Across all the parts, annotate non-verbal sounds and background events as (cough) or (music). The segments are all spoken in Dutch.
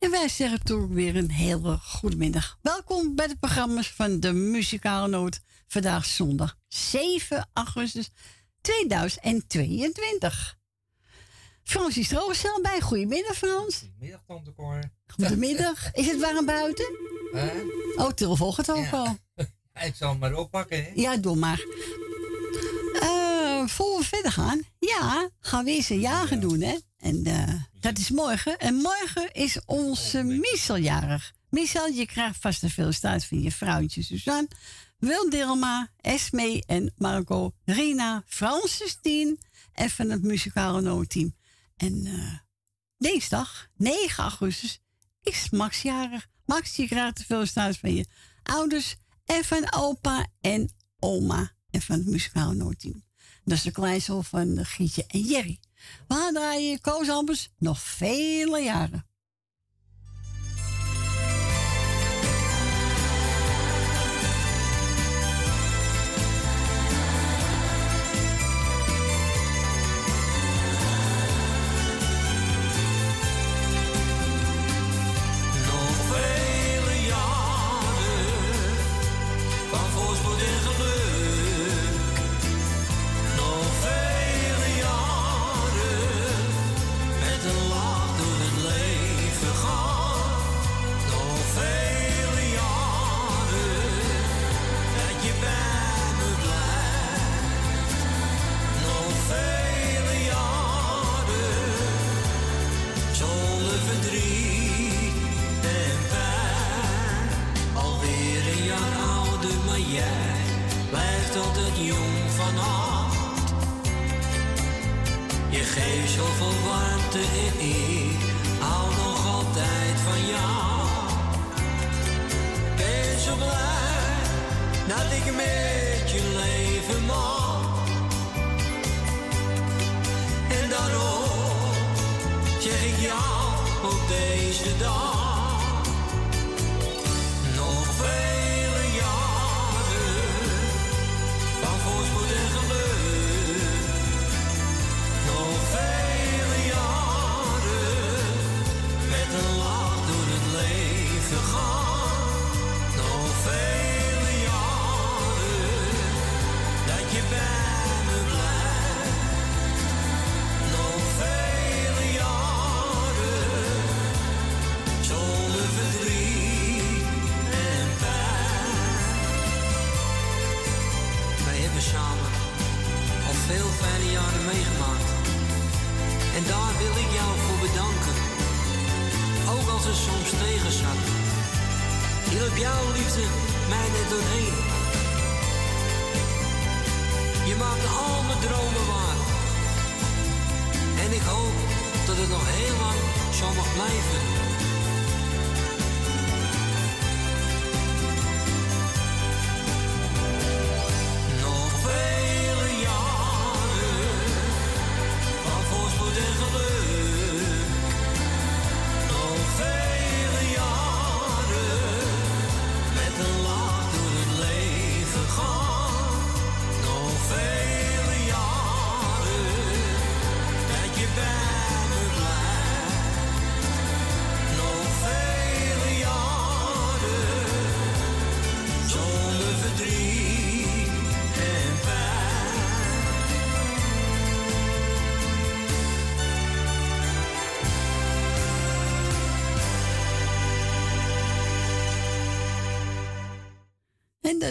En wij zeggen toch weer een hele goede middag. Welkom bij de programma's van de Muzikale Noot. Vandaag zondag 7 augustus 2022. Frans is er ook bij. Goedemiddag Frans. Goedemiddag Tante Cor. Goedemiddag. Is het warm buiten? Huh? Oh, Til volgt het ook Ja. al. (laughs) Ik zal hem maar oppakken, hè? Ja, doe maar. Eh voor we verder gaan, ja, gaan we eens een jagen doen, hè? En eh, dat is morgen. En morgen is onze Michel jarig. Michel, je krijgt vast een veel staat van je vrouwtje Suzanne, Wil Dilma, Esme en Marco, Rina, Francis Tien en van het muzikale noodteam. En eh dinsdag, 9 augustus, is Max jarig. Max, je krijgt de veel staat van je ouders en van opa en oma en van het muzikale noodteam. Dat is de kleinzoon van Gietje en Jerry. We gaan draaien Koos Ambers nog vele jaren.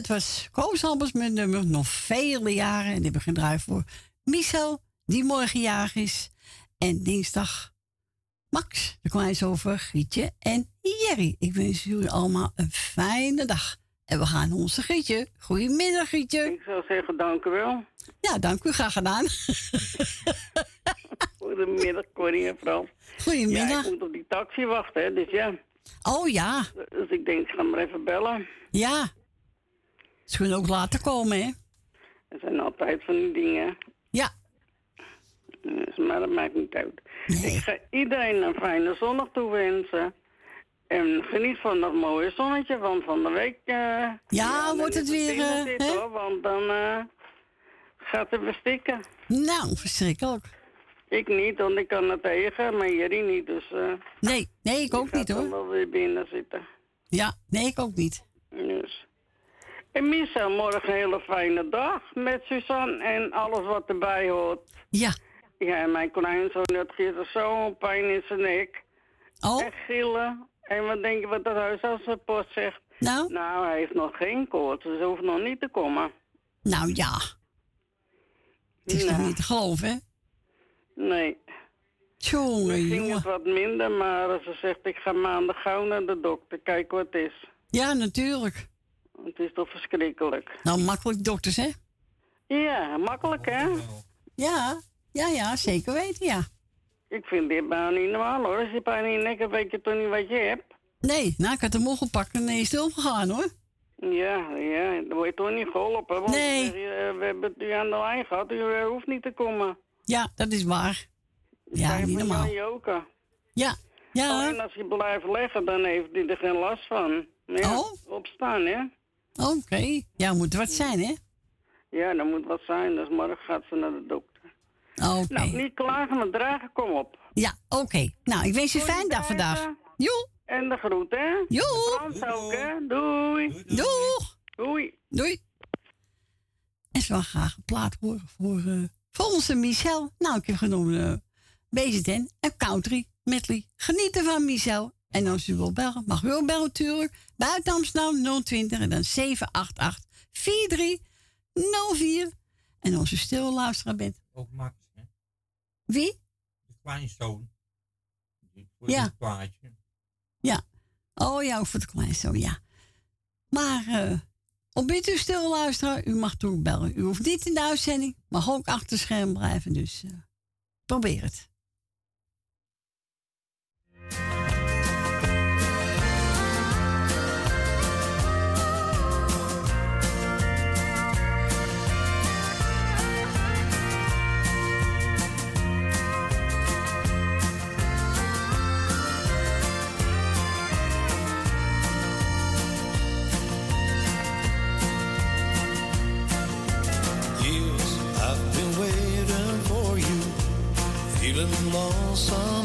Was Koos Albers met nummer nog vele jaren. En die hebben gedraaid voor Michel, die morgen jarig is. En dinsdag Max, de kleinzoon van Gietje en Jerry. Ik wens jullie allemaal een fijne dag. En we gaan onze Gietje. Goedemiddag Gietje. Ik zou zeggen, dank u wel. Ja, dank u. Graag gedaan. (laughs) Goedemiddag, Corrie en Frans. Ja, Goedemiddag. ik moet op die taxi wachten, hè, dus ja. Oh ja, Dus ik denk, ik ga maar even bellen. ja. Ze kunnen ook later komen, hè? Er zijn altijd van die dingen. Ja. Dus, maar dat maakt niet uit. Ik ga iedereen een fijne zondag toewensen. En geniet van dat mooie zonnetje, want van de week... Uh, ja, wordt het weer... Uh, dit, hoor, want dan uh, gaat het bestikken. Nou, verschrikkelijk. Ik niet, want ik kan het tegen, maar jullie niet, dus... nee, nee, ik ook niet, hoor. Ik wel weer binnen zitten. Ja, nee, ik ook niet. En Misa, morgen een hele fijne dag met Suzanne en alles wat erbij hoort. Ja. Ja, mijn kleinzoon had gisteren zo'n pijn in zijn nek. Oh. En gillen. En wat denk je wat de huisartsenpost zegt? Nou? Nou, hij heeft nog geen koorts, dus hij hoeft nog niet te komen. Nou ja. Het is nog niet te geloven, hè? Nee. Tjonge, ging jongen. het wat minder, maar ze zegt ik ga maandag gauw naar de dokter, kijken wat het is. Ja, natuurlijk. Het is toch verschrikkelijk. Nou, makkelijk dokters, hè? Ja, makkelijk, hè? Ja, ja, ja, zeker weten, ja. Ik vind dit bijna niet normaal, hoor. Als je pijn in je nek hebt, weet je toch niet wat je hebt? Nee, nou, ik had de mocht pakken en nee, stil gegaan, hoor. Ja, ja, dan word je toch niet geholpen. Want Nee. we, we hebben het u aan de lijn gehad, u eh, hoeft niet te komen. Ja, dat is waar. Ja, niet normaal. Ja, ja. Alleen als je blijft leggen, dan heeft hij er geen last van. Ja, Oh. opstaan, hè? Oké. Ja, moet wat zijn, hè? Ja, dat moet wat zijn. Dus morgen gaat ze naar de dokter. Oké. Nou, niet klagen, maar dragen, kom op. Ja, oké. Nou, ik wens je een fijne dag vandaag. Joe. En de groet, hè? Joe. Frans ook, hè? Doei. Doeg. Doei. Doei. En ze wil graag een plaat horen voor, eh voor onze Michel. Nou, ik heb genomen uh, BZN en Country Medley. Genieten van Michel. En als u wil bellen, mag u ook bellen natuurlijk. Buiten Amsterdam 020 en dan 788 4304. En als u stil luisteraar bent. Ook Max, hè? Wie? De kleinzoon. Voor Ja. plaatje. Ja. Oh ja, ook voor de kleinzoon, ja. Maar eh op bent u stil luisteren, u mag toen bellen. U hoeft niet in de uitzending, mag ook achter scherm blijven. Dus eh, probeer het. song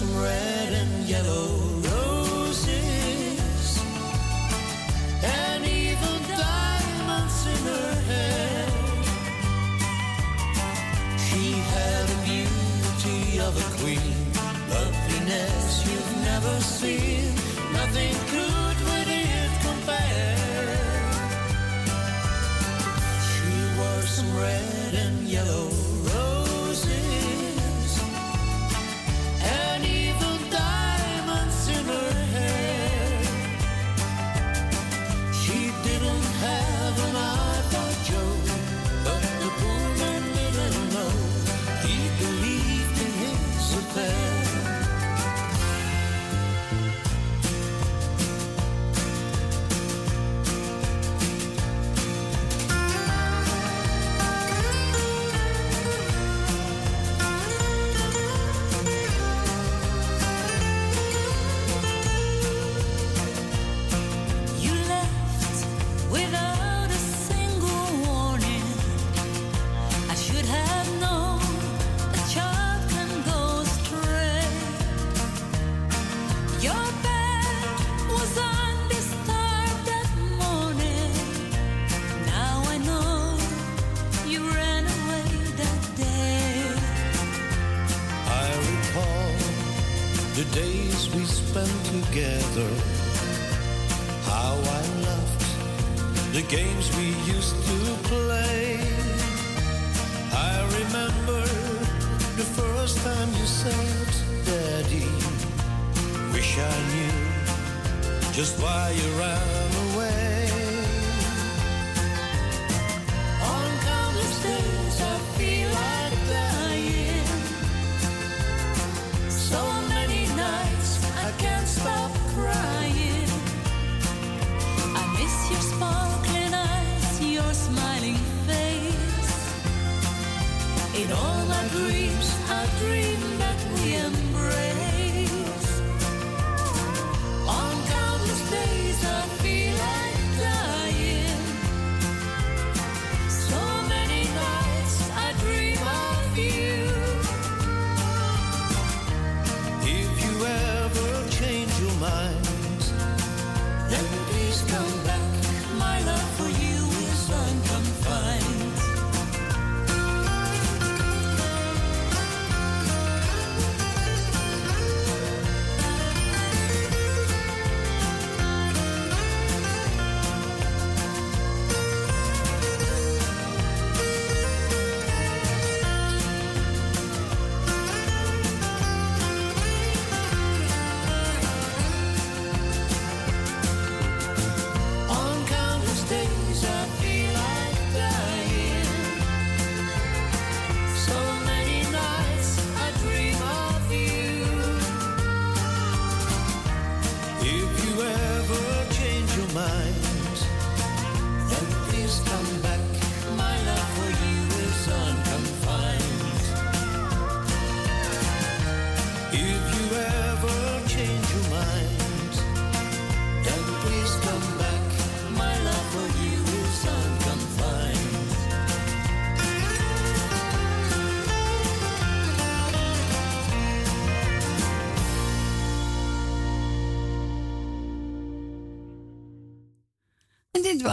red and yellow roses zin A queen. Loveliness you've never seen. Nothing could with it compare. She wore some red and yellow roses.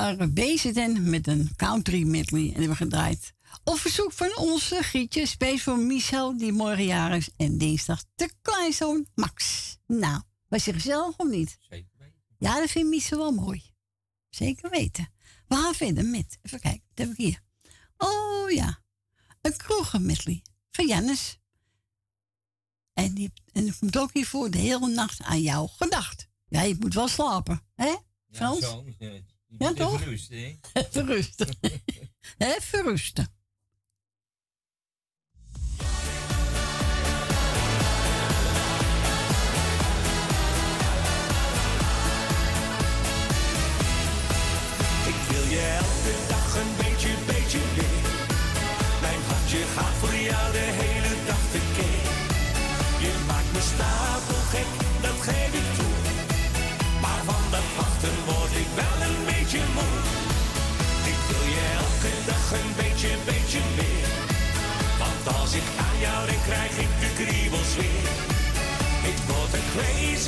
waren bezig met een country medley en hebben gedraaid. Op verzoek van onze Grietje, space voor Michel, die morgen jaar is en dinsdag de kleinzoon Max. Nou, bij zichzelf gezellig of niet? Zeker. Ja, dat vindt Michel wel mooi. Zeker weten. We gaan verder met, even kijken, Dat heb ik hier? Oh ja, een kroegenmedley van Jannes. En, die, en komt ook hiervoor de hele nacht aan jou gedacht. Ja, je moet wel slapen, hè? Frans? Ja, toch? (laughs) Even rusten, hè? (laughs) Even. Even rusten.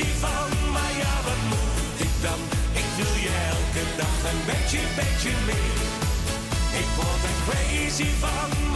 van. Maar ja, wat moet ik dan? Ik wil je elke dag een beetje, beetje mee. Ik word er crazy van.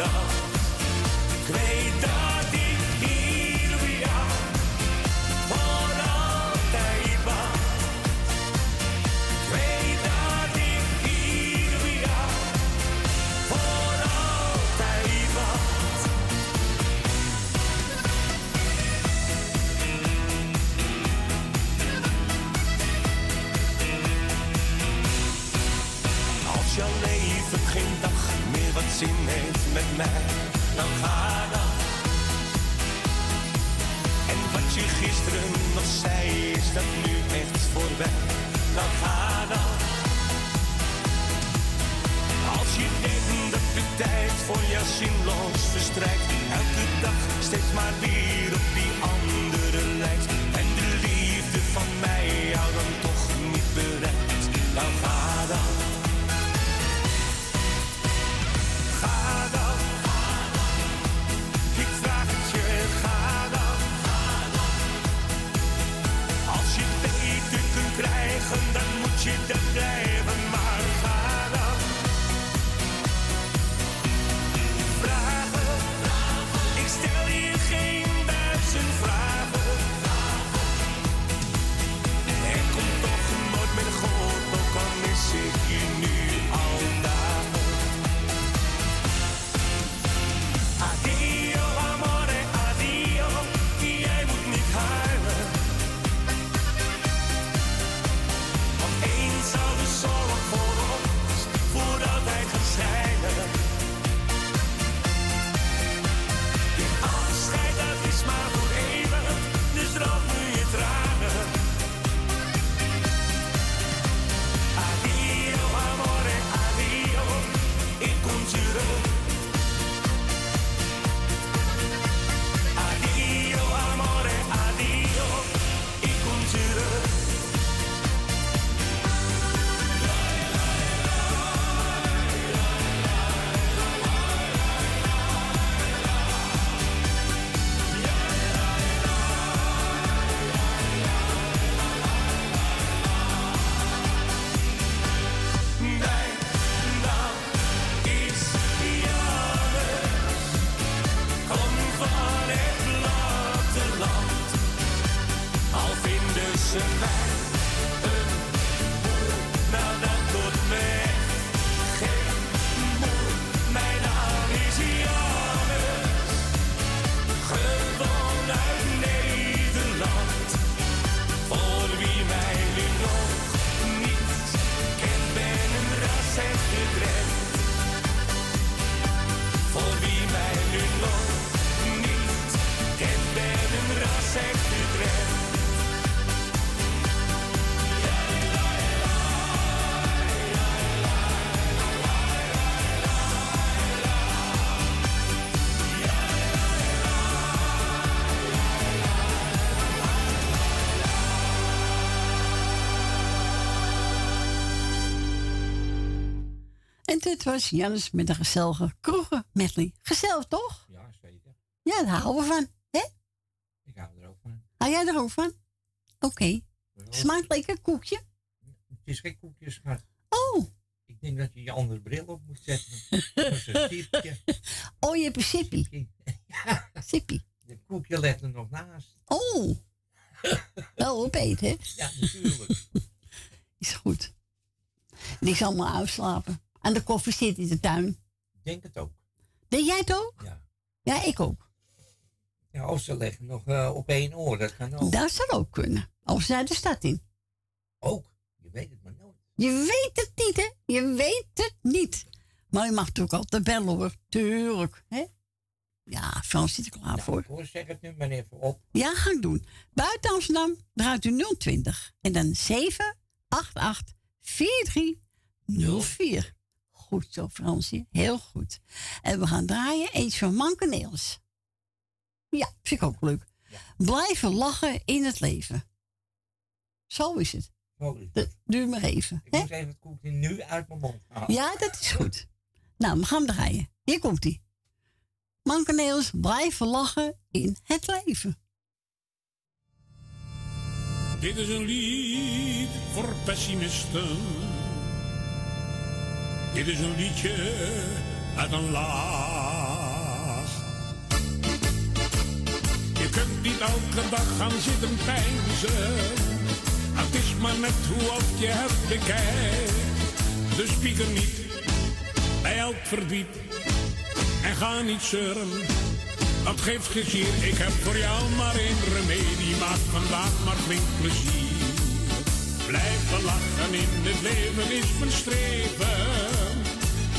love. Dit was Jannes met een gezellige kroegen medley. Gezellig toch? Ja, zeker. Ja, daar houden we van. Hè? Ik hou er ook van. Hou jij er ook van? Oké. Smaakt lekker koekje? Het is geen koekjes, schat. Oh, Ik denk dat je je andere bril op moet zetten. (laughs) Dat is een siepje. oh je hebt een sippie. Siepje. (laughs) Sippie. De koekje let er nog naast. Oh. Wel opeten, hè? Ja, natuurlijk. (laughs) Is goed. En ik zal maar uitslapen. Aan de koffie zit in de tuin. Ik denk het ook. Deed jij het ook? Ja. Ja, ik ook. Ja, of ze leggen nog eh, op één oor, dat kan ook. Dat zou ook kunnen. Of ze naar de stad in. Ook. Je weet het maar nooit. Je weet het niet, hè? Je weet het niet. Maar je mag natuurlijk altijd bellen, hoor. Tuurlijk, hè? Ja, Frans zit er klaar Nou, voor. hoor, zeg het nu maar even op. Ja, ga ik doen. Buiten Amsterdam draait u 020 en dan 788 4304. Goed zo, Fransje. Heel goed. En we gaan draaien eens van Manke Neels. Ja, vind ik ook leuk. Blijven lachen in het leven. Zo is het. Zo is het. Dat duurt maar even. Ik hè? moet even het koekje nu uit mijn mond halen. Ja, dat is goed. Nou, we gaan draaien. Hier komt ie. Manke Neels, blijven lachen in het leven. Dit is een lied voor pessimisten. Dit is een liedje uit een laag. Je kunt niet elke dag gaan zitten pijnzen. Het is maar net hoe oud je het bekijkt. Dus pieker niet bij elk verdriet. En ga niet zeuren, dat geeft gezier. Ik heb voor jou maar één remedie. Maak vandaag maar flink plezier. Blijven lachen in het leven is mijn streven.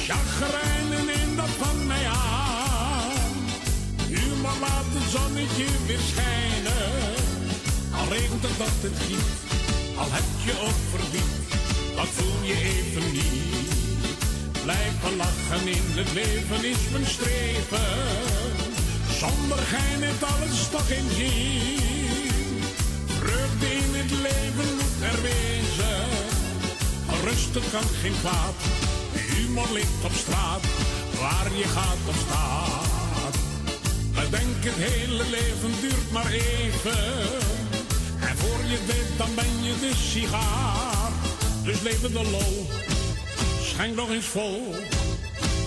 Chagrijn en neem dat van mij aan. Humor laat het zonnetje weer schijnen. Al regent het dat het giet, al heb je ook verdriet, dat voel je even niet. Blijven lachen in het leven is mijn streven. Zonder gein heeft alles toch geen zin. Vreugde in het leven er wezen. Rustig kan geen kwaad. Humor ligt op straat, waar je gaat of staat. Bedenk het hele leven duurt maar even. En voor je weet, dan ben je de sigaar. Dus leven de lol, schenk nog eens vol.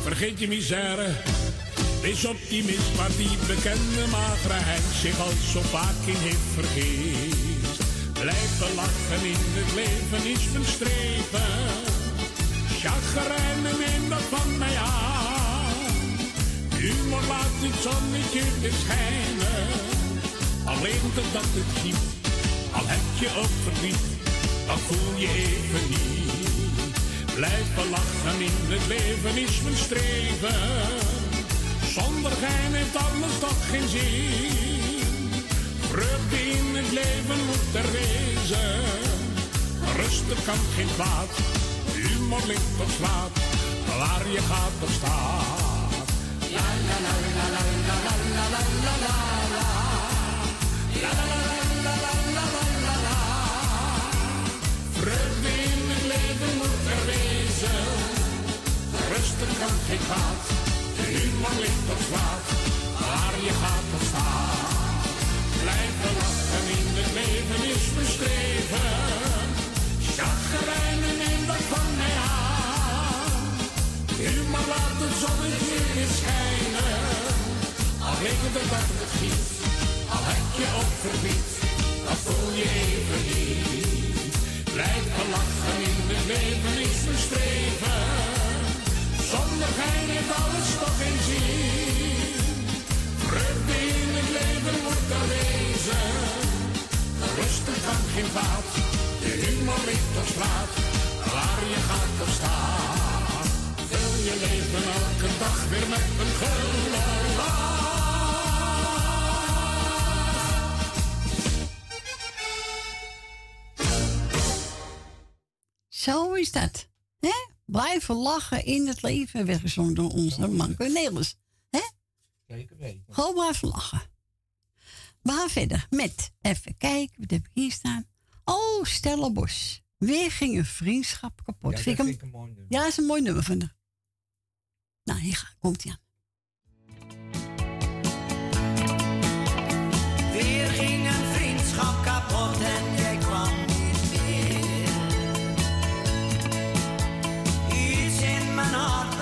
Vergeet je misère, wees optimist. Maar die bekende magere zich al zo vaak in heeft vergist. Blijven lachen in het leven is mijn streven. Chagrijn neem dat van mij aan. Humor laat het zonnetje weer schijnen. Alleen dat het giet, al heb je ook verdriet, dat voel je even niet. Blijven lachen in het leven is mijn streven. Zonder gein heeft alles toch geen zin. Vreugde in het leven moet er wezen. Rustig kan geen kwaad, humor ligt op slaat, waar je gaat of staat. La la la la la la la la la la la la. La la la la la in het leven moet er wezen. Rustig kan geen kwaad, humor ligt op slaat, waar je gaat of staat. Blijven lachen in het leven is streven. Chagrijnen neem dat van mij aan. Humor laat het zonnetje weer schijnen. Al regent het dat het giet, al heb je ook verdriet, dat voel je even niet. Blijven lachen in het leven is streven. Zonder gein heeft alles toch geen zin. Vreugde in het leven wezen. Rustig kan geen kwaad, de humor ligt op straat, waar je gaat of staat. Vul je leven elke dag weer met een gullenlach. Zo is dat. hè? Blijven lachen in het leven, werd gezongen door onze man Cornelis. hè? Zeker weten. Gewoon blijven lachen. We gaan verder met, even kijken, wat heb ik hier staan? Oh, Stellenbosch. Weer ging een vriendschap kapot. Ja, Vind dat ik vind hem- ik een mooi nummer. Ja, is een mooi nummer van. Nou, hier ga- komt hij aan. Weer ging een vriendschap kapot en jij kwam niet meer. Iets in mijn hart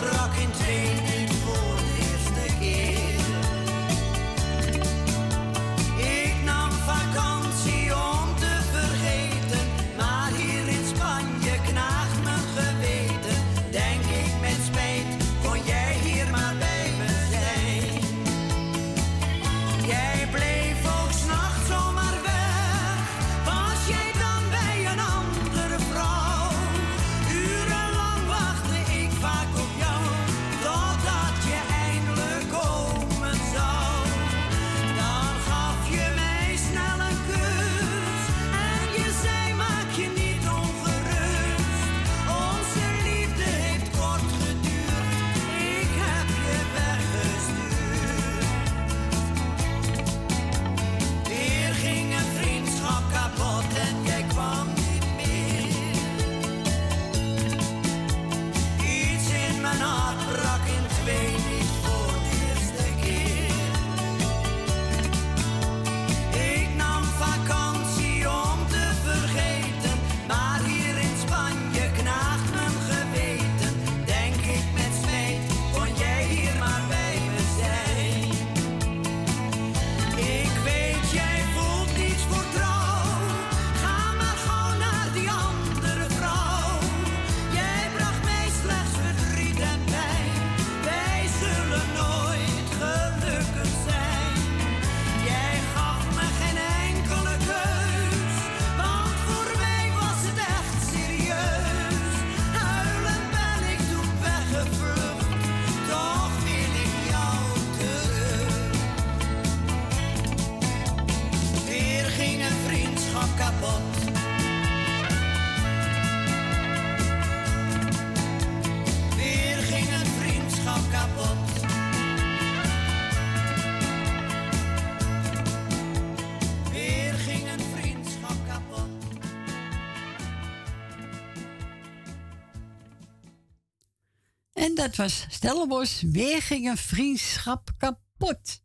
En dat was Stellenbos. Weer ging een vriendschap kapot.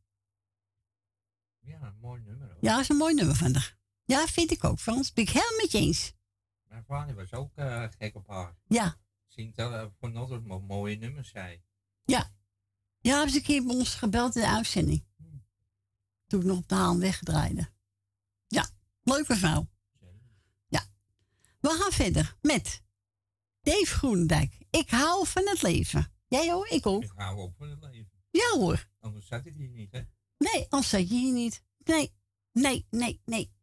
Ja, mooi nummer. Hoor. Ja, dat is een mooi nummer van haar. Ja, vind ik ook, Frans. Ben ik helemaal met je eens. Mijn vader was ook eh, gek op haar. Ja, Zingt uh, voor altijd mo- mooie nummers, zei. ja. Ja, hebben ze een keer bij ons gebeld in de uitzending. Toen ik nog op de haan wegdraaide. Ja, leuke vrouw. Ja. We gaan verder met Dave Groenendijk. Ik hou van het leven. Jij hoor, ik ook. Ik hou op van het leven. Ja hoor. Anders zat ik hier niet, hè? Nee, anders zat je hier niet. Nee, nee, nee, nee.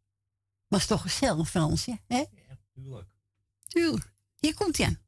Is toch gezellig, Fransje, hè? Tuurlijk. Tuurlijk. Hier komt hij aan.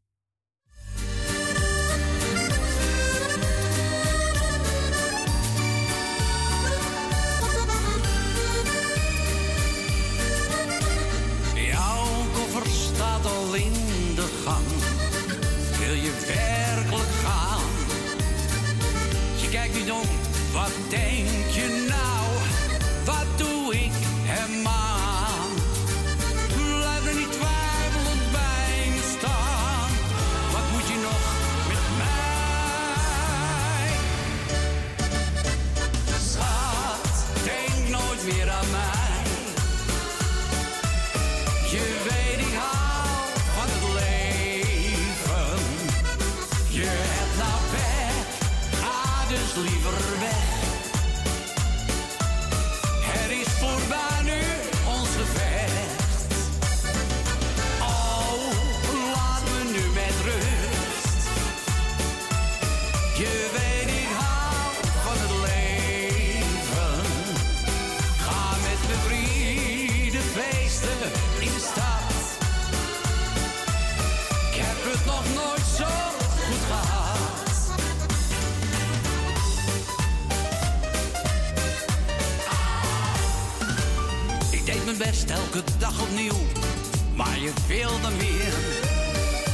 Je wilde meer.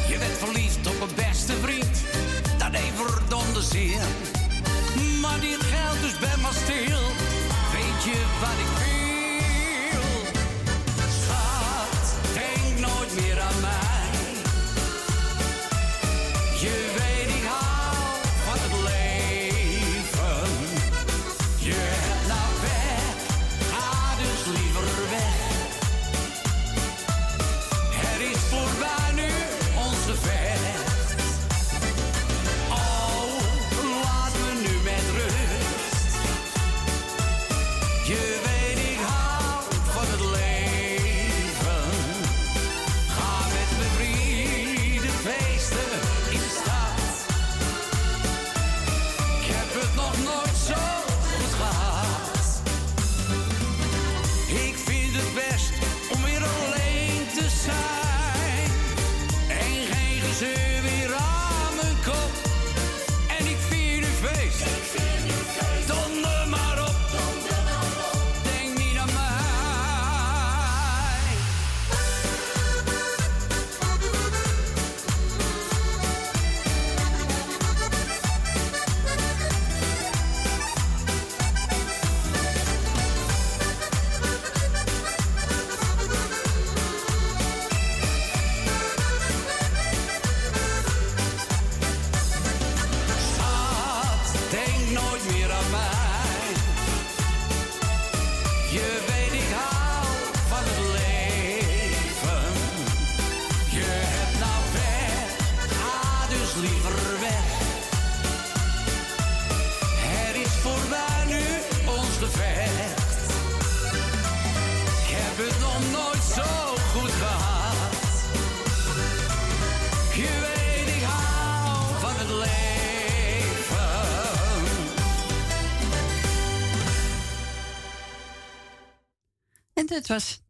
Je werd verliefd op een beste vriend, dat deed verdomde zeer. Maar dit geldt dus ben maar stil, weet je wat ik wil? Schat, denk nooit meer aan mij.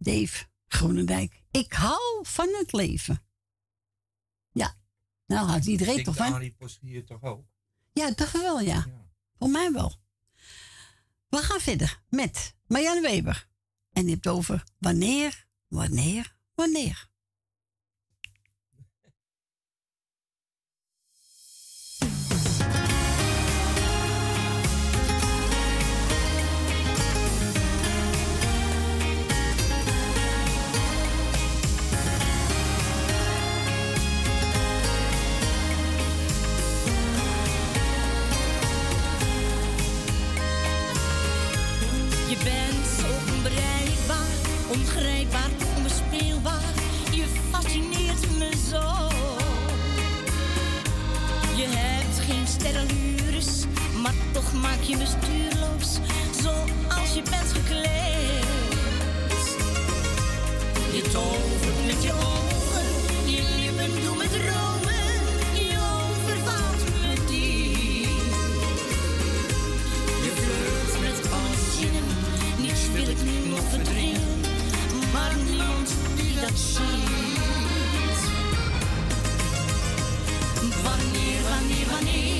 Dave Groenendijk. Ik hou van het leven. Ja, nou had iedereen toch van. die positie toch ook? Ja, toch wel, ja. Voor mij wel. We gaan verder met Marianne Weber. En je hebt over wanneer, wanneer, wanneer. Waartoe onbespeelbaar, je fascineert me zo. Je hebt geen sterrenlures, maar toch maak je me stuurloos, zoals je bent gekleed. Je tovert met je ogen. Wanneer, wanneer, wanneer?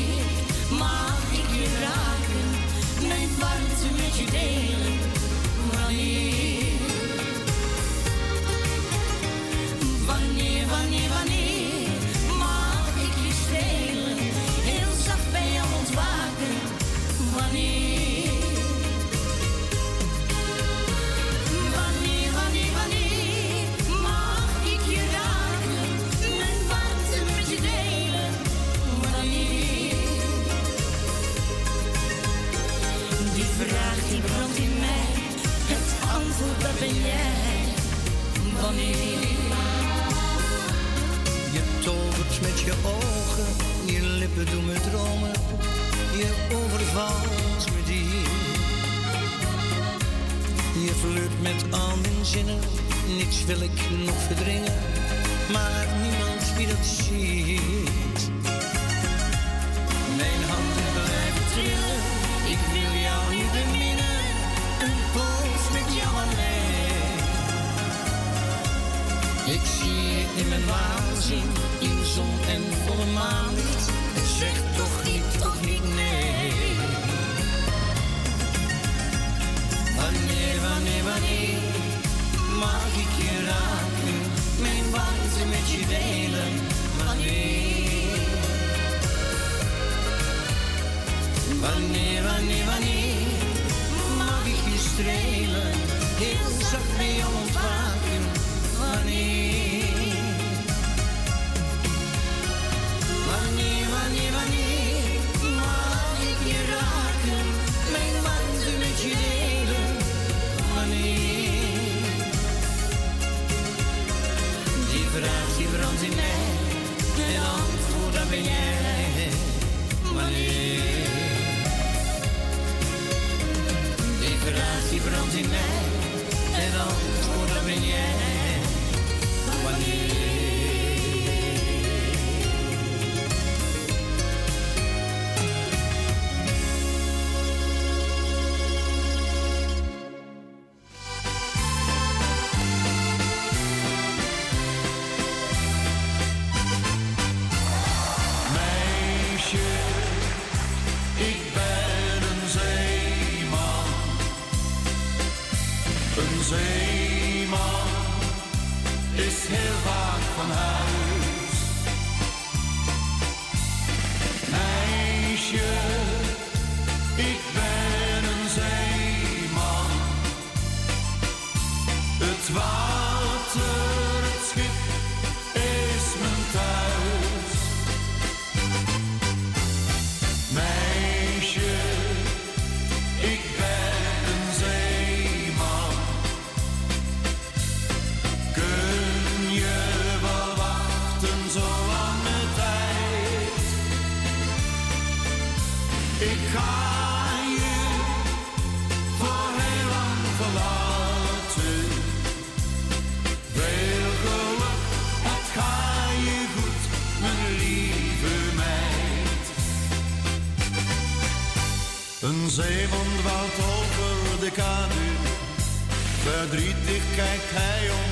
Verdrietig kijkt hij om.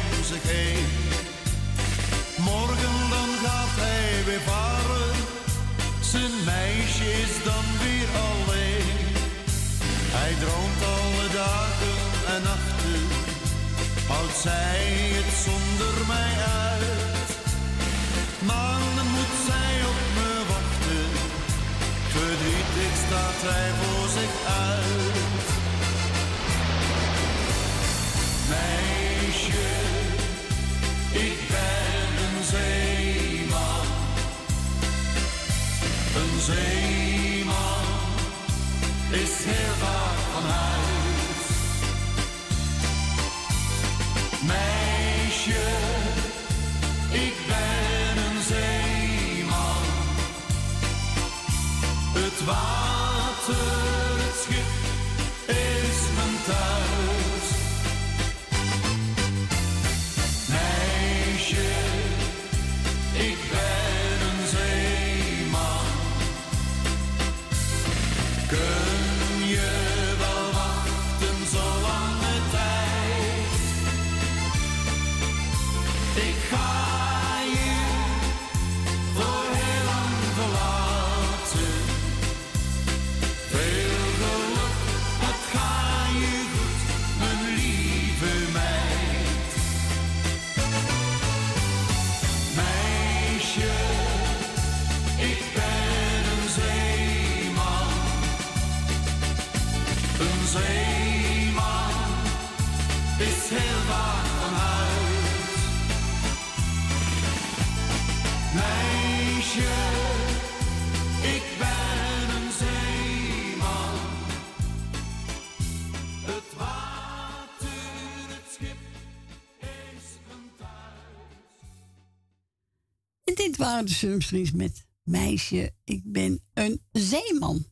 Waren de Surmstrings met Meisje, ik ben een zeeman.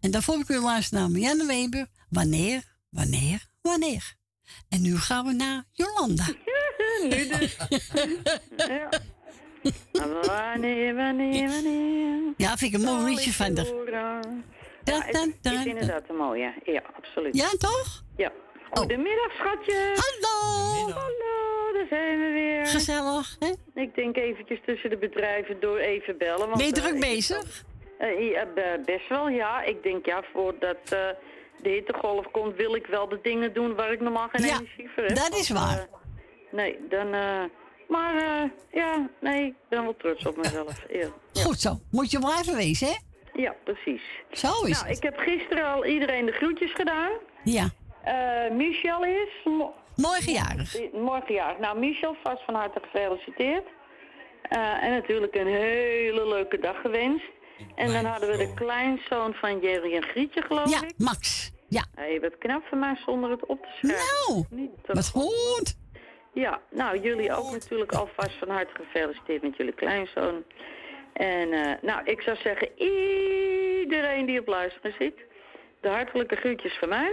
En daarvoor heb ik u luisteren naar Marianne Weber. Wanneer, wanneer, wanneer. En nu gaan we naar Jolanda. (laughs) nu dus. ja. Wanneer, wanneer, wanneer. Ja, vind ik een mooi liedje van de. Ja, het is inderdaad een mooie. Ja, absoluut. Ja, toch? Ja. Goedemiddag, schatje. Hallo. Hallo, daar zijn we weer. Gezellig, hè? Ik denk eventjes tussen de bedrijven door even bellen. Want, Ben je eh, druk bezig? Eh, ja, be- best wel, ja. Ik denk, ja, voordat eh, de hittegolf komt, wil ik wel de dingen doen waar ik normaal geen Ja, energie voor heb. dat is waar. eh, nee, dan... eh, maar eh, ja, nee, ik ben wel trots op mezelf. Ja, Goed zo. Moet je blijven wezen, hè? ja precies. Zo is nou, het. ik heb gisteren al iedereen de groetjes gedaan. Ja. Eh, Michel is... mo- Morgenjarig. Morgen jarig. Nou, Michel, vast van harte gefeliciteerd. Eh, en natuurlijk een hele leuke dag gewenst. En dan hadden we de kleinzoon van Jerry en Grietje, geloof Ja, ik. Max. Ja. Hey, wat knap van mij zonder het op te schrijven. Nou, wat goed. Ja, nou, jullie ook natuurlijk alvast van harte gefeliciteerd met jullie kleinzoon. En eh, nou, ik zou zeggen, iedereen die op luisteren zit, de hartelijke groetjes van mij.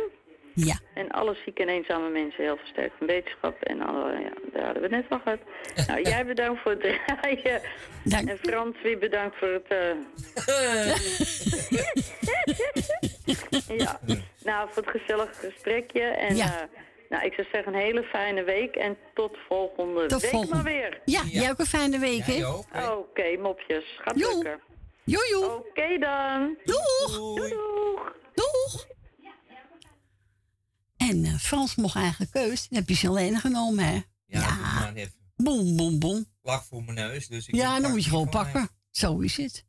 Ja. En alle zieke en eenzame mensen heel versterkt van wetenschap. En alle, ja, daar hadden we het net al gehad. nou, jij bedankt voor het draaien. En Frans, weer bedankt voor het... eh, (laughs) ja, nou, voor het gezellige gesprekje. En Ja. eh, nou, ik zou zeggen een hele fijne week. En tot volgende Tot week volgende. maar weer. Ja, jij ook een fijne week, hè? Oké, mopjes. Gaat Joe. lukken. Joe, joe. Oké dan. Doeg. Doeg. Doeg. En eh, Frans mocht eigen keus. Dan heb je ze alleen genomen, hè? Ja, maar even Boom, boom, boom. vlak voor mijn neus. Dus ik Ja, dan moet je gewoon pakken. Zo is het.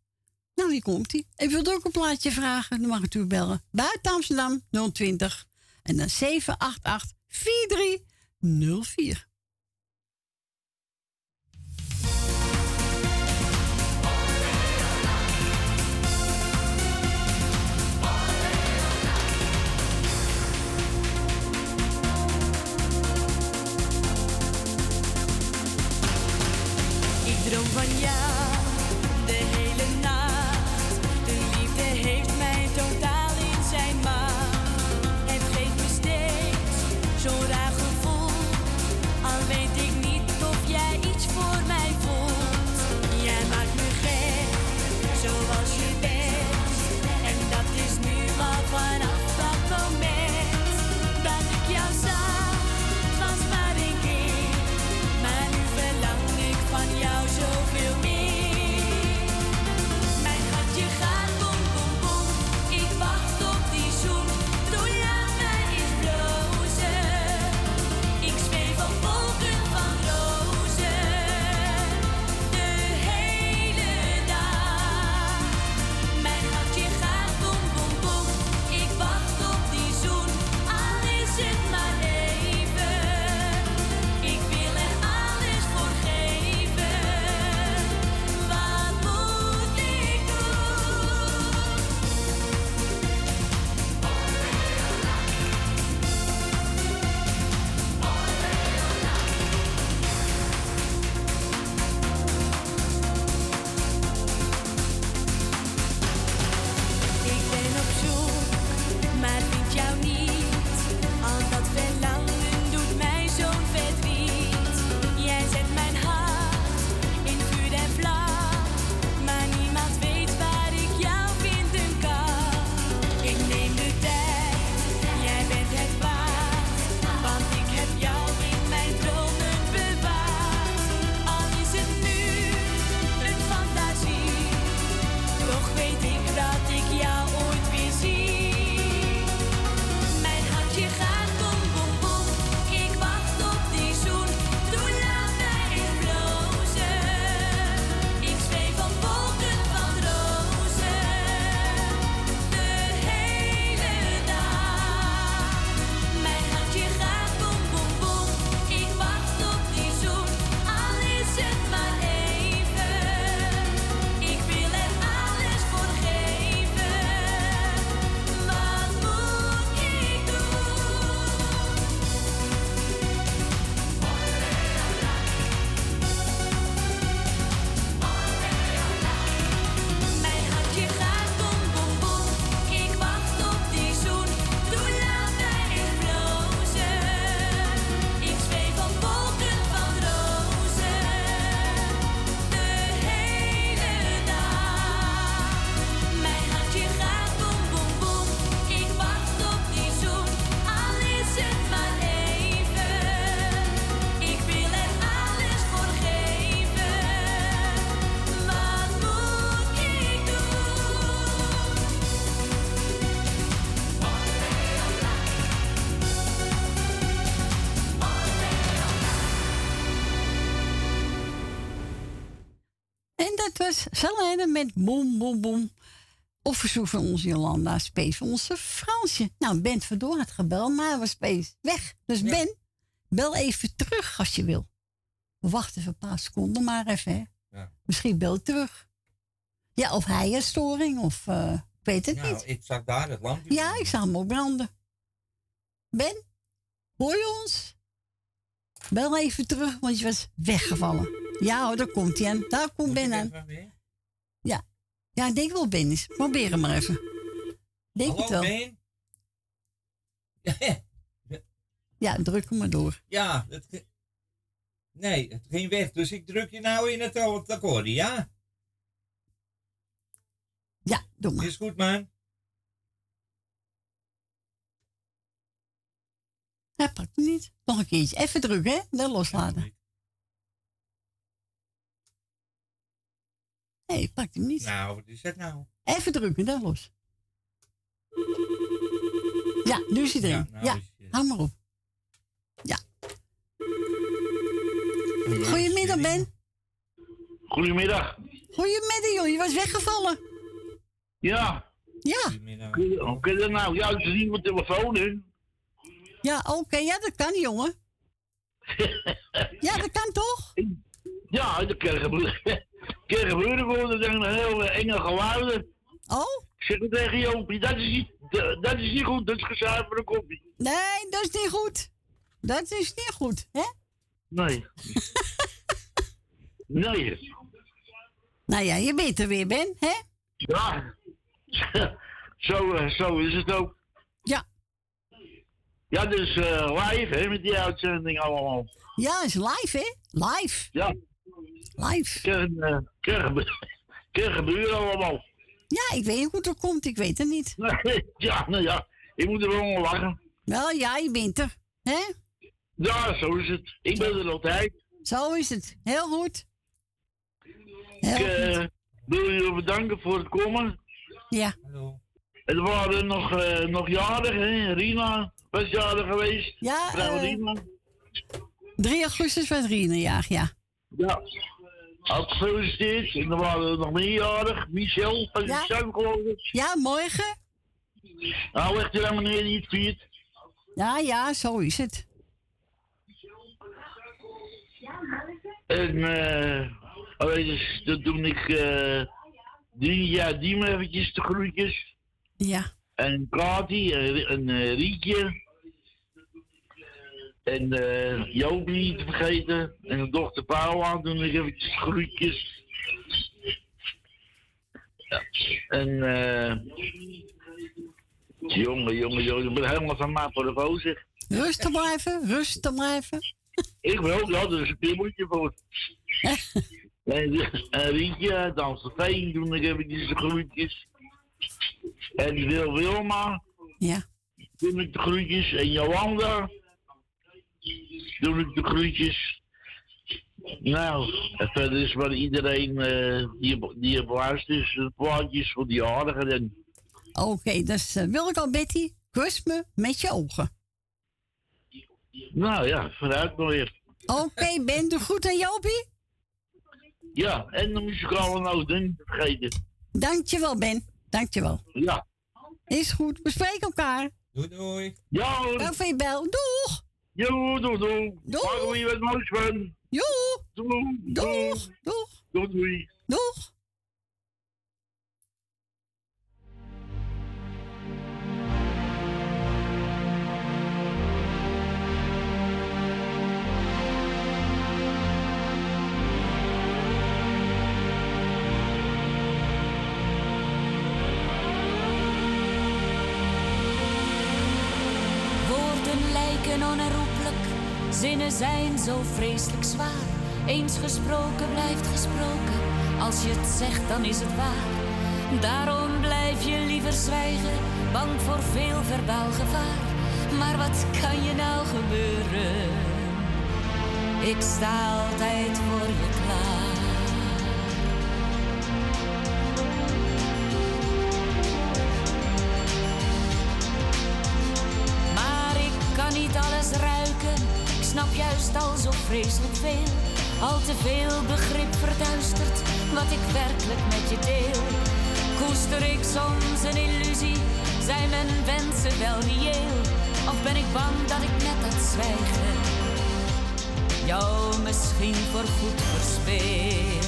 Nou, hier komt hij. Ik wil ook een plaatje vragen. Dan mag ik u bellen. Buiten Amsterdam 020. En dan 788 4304. Ik droom Selene met Boom Boom Boom. Op verzoek van onze Jolanda, Space van onze Fransje. Nou, Ben Verdoor had gebeld, maar hij was Space weg. Dus Ben, bel even terug als je wil. Wacht even een paar seconden maar even, hè. Ja. Misschien bel terug. Ja, of hij een storing, of eh, ik weet het Nou, niet. ik zag daar het lampje. Ja, ik zag hem ook branden. Ben, hoor je ons? Bel even terug, want je was weggevallen. Ja hoor, daar komt hij aan. Daar komt Ben aan. Ja. ik denk wel Ben is. Probeer hem maar even. Denk het wel. Ben? (laughs) Ja, druk hem maar door. Ja, het, nee, het ging weg. Dus ik druk je nou in het, akkoord, ja? Ja, doe maar. Is goed, man. Hij pakt hem niet. Nog een keertje. Even drukken, hè? Dan loslaten. Nee, pakt hem niet. Nou, wat is dat nou? Even drukken, dan los. Ja, nu is hij erin. Ja, Ja, nou hou maar op. Ja. Goedemiddag, Ben. Goedemiddag. Goedemiddag, joh. Je was weggevallen. Ja. Ja. Hoe je dat nou? Ja, is niet mijn telefoon, hè? Ja, oké. Ja, dat kan, jongen. (laughs) ja, dat kan toch? Ja, dat kan gebeuren. Kan gebeuren gewoon. Dat zijn heel eh, enge geluiden. Oh? Ik zeg het tegen Jopie, dat is niet, dat is niet goed. Dat is koffie. Nee, dat is niet goed. Dat is niet goed, hè? Nee. (laughs) nee. Nou ja, je bent er weer, Ben, hè? Ja. (laughs) zo, eh, zo is het ook. Ja. Ja, dus eh, live, hè, met die uitzending allemaal. Ja, is live, hè? Live. Ja. Live. Kan, eh, (laughs) gebeuren allemaal. Ja, ik weet niet hoe het er komt. Ik weet het niet. (laughs) ja, nou ja, ik moet er wel om lachen. Wel, ja, je bent er, hè? Ja, zo is het. Ik ben er altijd. Zo is het. Heel goed. Ik eh, wil jullie bedanken voor het komen. Ja. Er waren nog, eh nog jarig, hè? Rina was jarig geweest. Ja, eh, Rina. 3 augustus was Rienerjaar, ja. Ja. Had gefeliciteerd. En er waren er nog meer jarig. Michel van Ja. de Zuid, geloof ik. Ja, morgen. Nou, echt helemaal meneer die het viert. Ja, ja, zo is het. En eh, dus, dat doe ik eh drie jaar die me eventjes de groetjes. Ja. En Kati en, en eh, Rietje. En eh Jopie niet te vergeten. En de dochter Paula doe ik eventjes groetjes. Ja. En eh jongen, jongen, jongen, ik ben helemaal van maat voor de boos, zeg. Rustig blijven, rustig blijven. (laughs) Ik wil, ja, dat is een pimmeltje voor. (laughs) en, en Rietje, dan Stefijn doen ik eventjes de groetjes. En wil Wilma. Ja. Doe ik de groetjes. En Jolanda. Doe ik de groetjes. Nou, en verder is maar iedereen eh, die, die op luistert, is de plaatjes voor die jarigen. En Oké, dus eh, wil ik al, Betty, kus me met je ogen. nou ja, vooruit maar weer. Oké, (laughs) Ben, doe goed aan Jopie. Ja, en de muzikale noten niet vergeten. Dankjewel, Ben. Dankjewel. Ja. Is goed, we spreken elkaar. Doei, doei. Ja hoor. Dank voor je bel. Doeg. Jo, doei, doei. Doeg. Je wat moois van. Joe. Doei. Doeg. Doeg. Doei, doei. Doeg. Woorden lijken onherroepelijk, zinnen zijn zo vreselijk zwaar. Eens gesproken blijft gesproken, als je het zegt dan is het waar. Daarom blijf je liever zwijgen, bang voor veel verbaal gevaar. Maar wat kan je nou gebeuren? Ik sta altijd voor je klaar. Maar ik kan niet alles ruiken. Snap juist al zo vreselijk veel. Al te veel begrip verduistert wat ik werkelijk met je deel. Koester ik soms een illusie, zijn mijn wensen wel reëel? Of ben ik bang dat ik met dat zwijgen jou misschien voorgoed verspeel?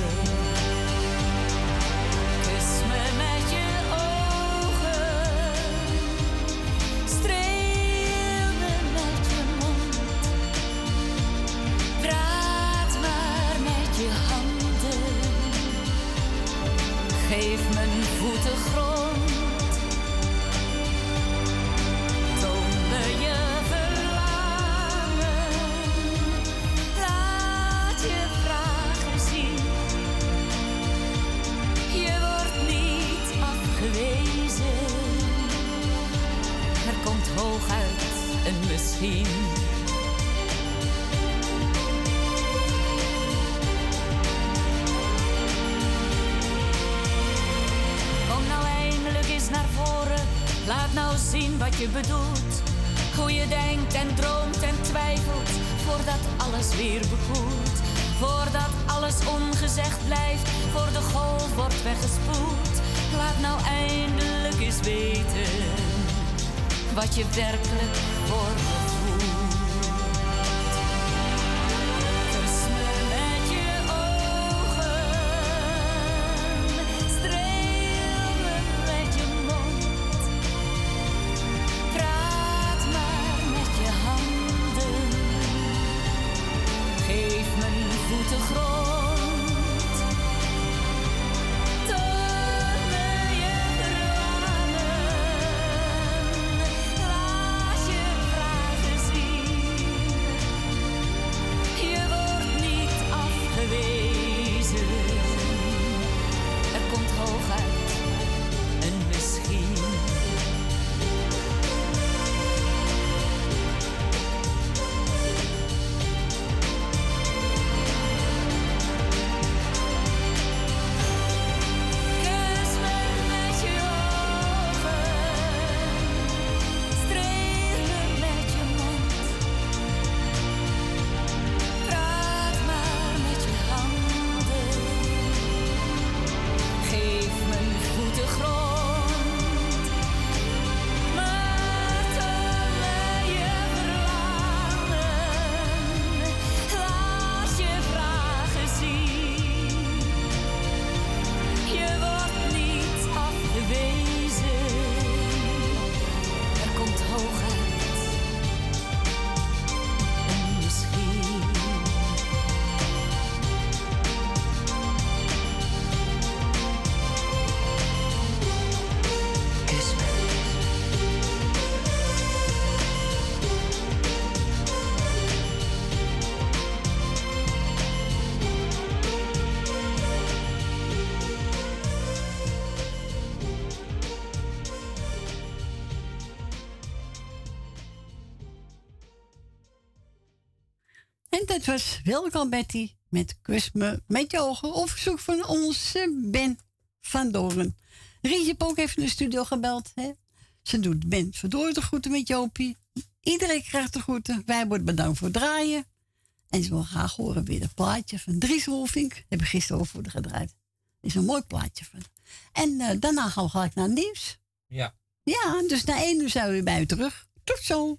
Dat was Welkom Betty met Kus me met je ogen op verzoek van onze Ben van Doren. Rietje Polk heeft in de studio gebeld. Hè? Ze doet Ben verdoor de groeten met Jopie. Iedereen krijgt de groeten. Wij worden bedankt voor het draaien. En ze wil graag horen weer het plaatje van Dries Wolfink. Hebben we gisteren over de gedraaid. is een mooi plaatje van. En eh, daarna gaan we gelijk naar het nieuws. Ja. Ja, dus na één uur zijn we weer bij u terug. Tot zo.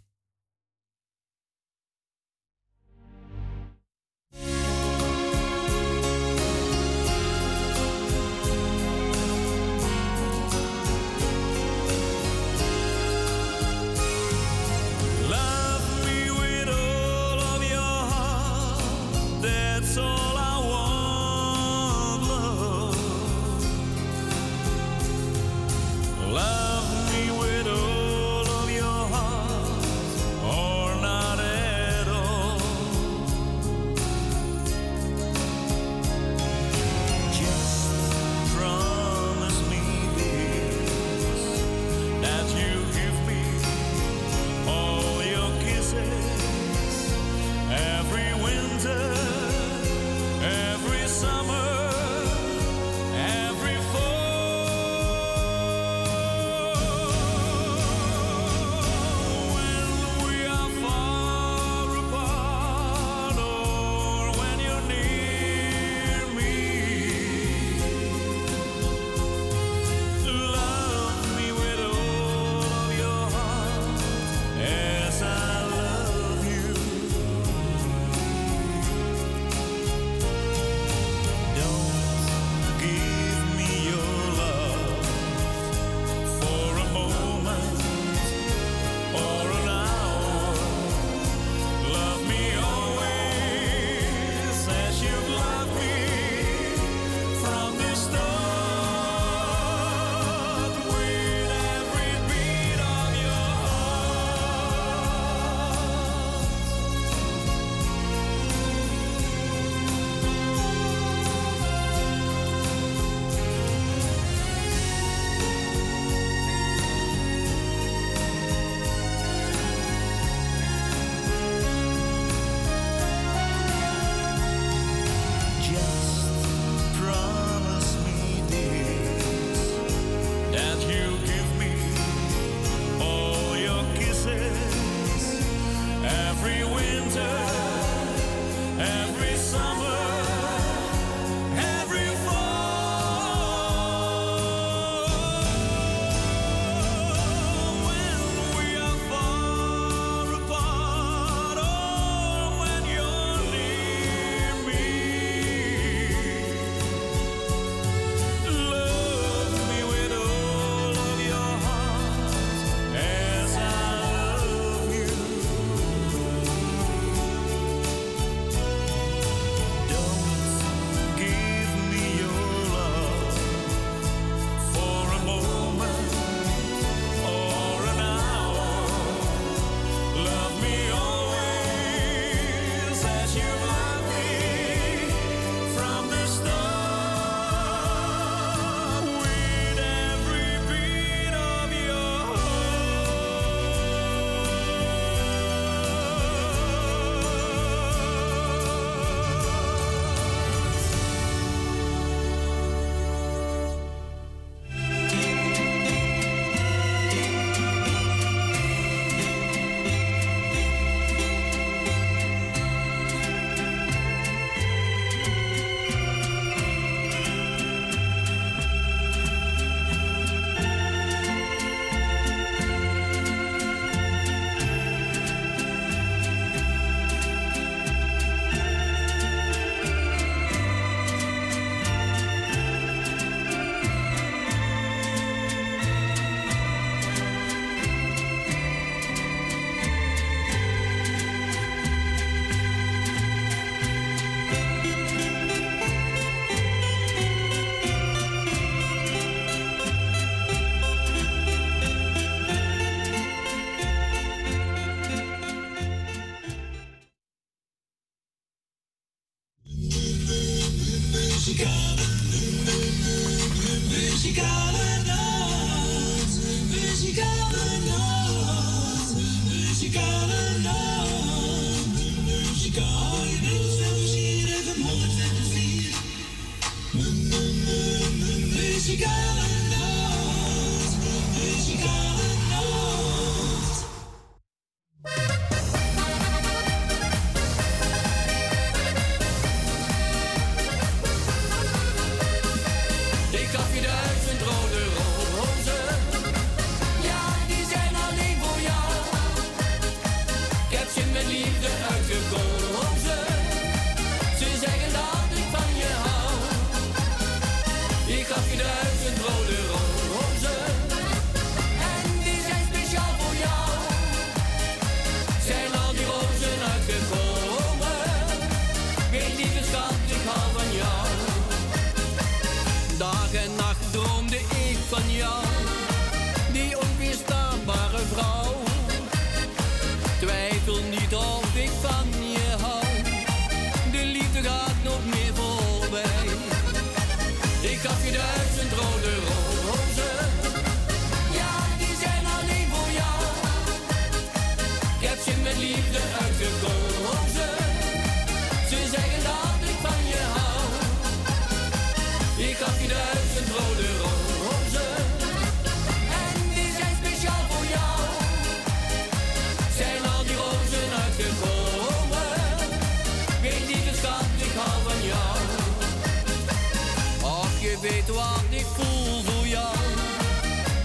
weet wat ik voel voor jou.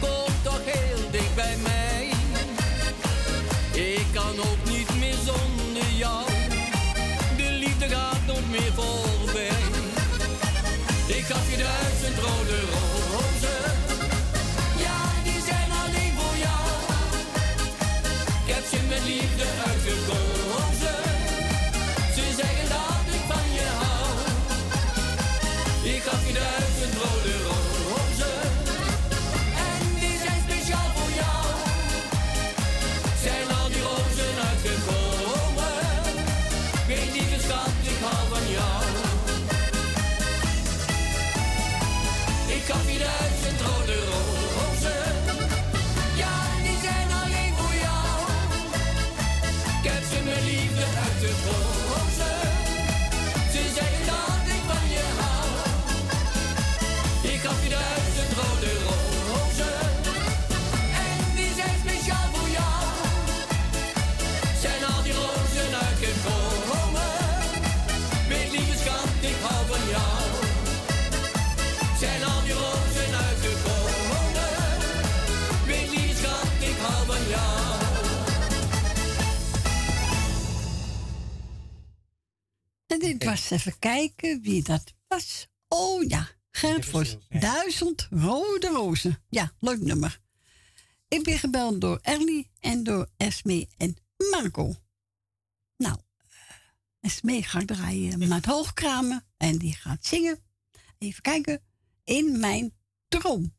Kom toch heel dicht bij mij. Ik kan ook niet meer zonder jou. De liefde gaat nog meer voorbij. Ik gaf je duizend rode rozen. Ja, die zijn alleen voor jou. Ik heb ze met liefde uit. was even kijken wie dat was. Oh ja, Gerrit Vos. Duizend rode rozen. Ja, leuk nummer. Ik ben gebeld door Ernie en door Esme en Marco. Nou, eh, Esme gaat draaien met hoogkramen en die gaat zingen. Even kijken. In mijn droom.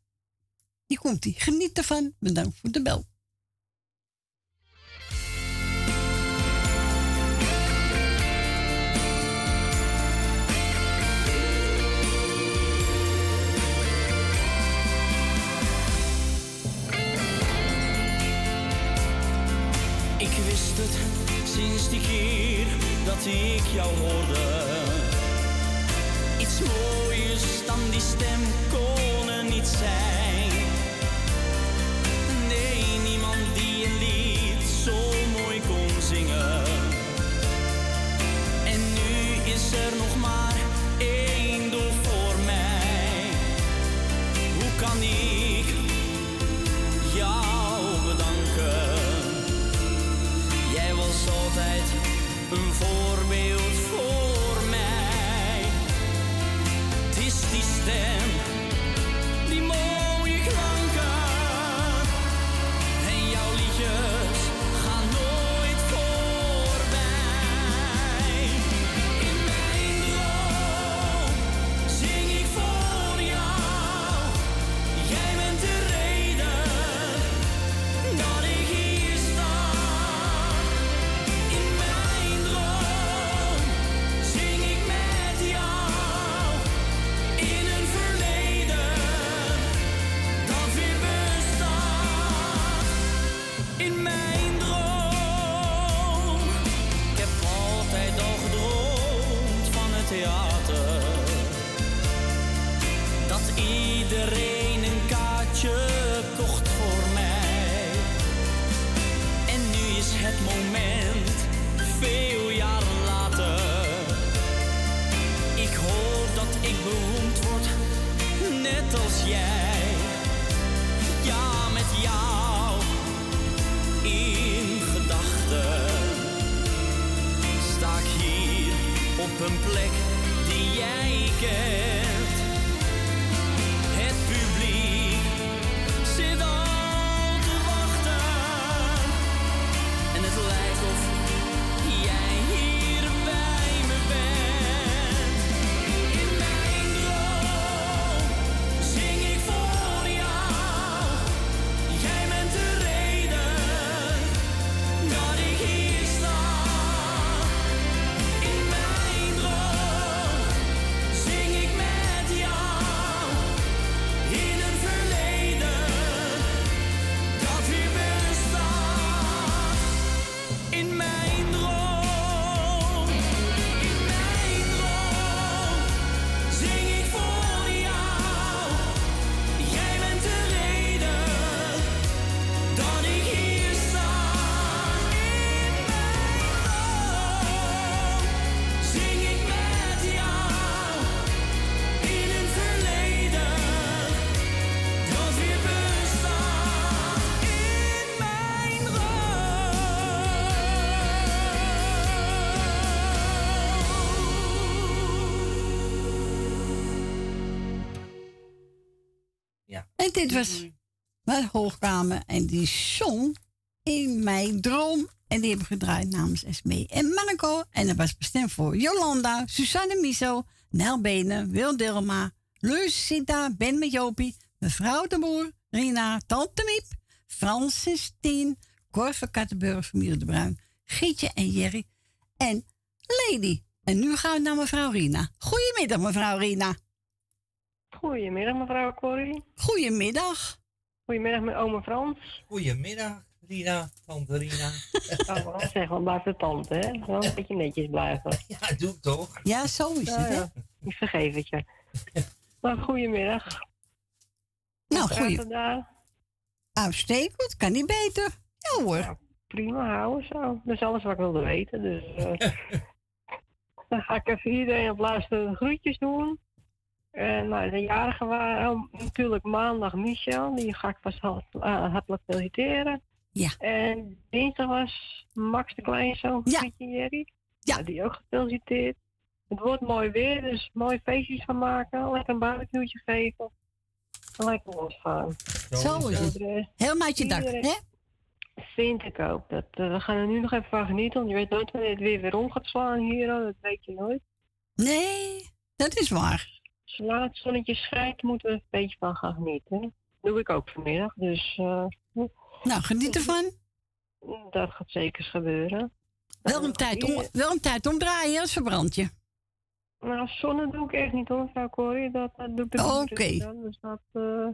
Hier komt hij. Geniet ervan. Bedankt voor de bel. wist ik hier dat ik jou hoorde. Iets mooiers dan die stem kon er niet zijn. Nee, niemand die een lied zo mooi kon zingen. En nu is er nog dit was mijn hoogkamer. En die zong in mijn droom. En die hebben gedraaid namens Esmee en Marco. En dat was bestemd voor Jolanda, Susanne Miso, Nel Benen, Wil Dilma, Luus Sita, Ben met Jopie, mevrouw de Boer, Rina, Tante Miep, Francis Tien, Kattenburg, familie de Bruin, Gietje en Jerry en Lady. En nu gaan we naar mevrouw Rina. Goedemiddag, mevrouw Rina. Goedemiddag, mevrouw Corrie. Goedemiddag. Goedemiddag, mijn oma Frans. Goedemiddag, Rina, tante Rina. Oh, wel zeg, wel blijf de tante, hè? Wel een beetje netjes blijven. (laughs) Ja, doe ik toch? Ja, zo is het, hè? ja. Ik vergeef het je. Maar goedemiddag. Nou, daar? Uitstekend, kan niet beter. Ja hoor. Prima, houden zo. Dat is alles wat ik wilde weten. Dus, eh, (laughs) dan ga ik even iedereen op luisteren groetjes doen. En nou, de jarigen waren natuurlijk maandag Michel. Die ga ik vast hart- eh, hartelijk feliciteren. Ja. En dinsdag was Max de Kleinzoon van Pietje Jerry. Ja. Die ook gefeliciteerd. Het wordt mooi weer, dus mooi feestjes van maken. Lekker een barbecue'tje geven. En lekker losgaan. Zo is het. Helemaal uit je dak, hè? Vind ik ook. Dat, eh, we gaan er nu nog even van genieten, want je weet nooit wanneer het weer weer om gaat slaan hier. Dat weet je nooit. Nee, dat is waar. Zolang het zonnetje schijnt, moeten we er een beetje van gaan genieten. Dat doe ik ook vanmiddag, dus... eh, Nou, geniet ervan. Dat gaat zeker gebeuren. Wel een tijd, om, wel een tijd omdraaien, anders verbrand je. Nou, zonne doe ik echt niet hoor, mevrouw Corrie. Dat, dat doe ik de buren Oké. Dus dat... eh,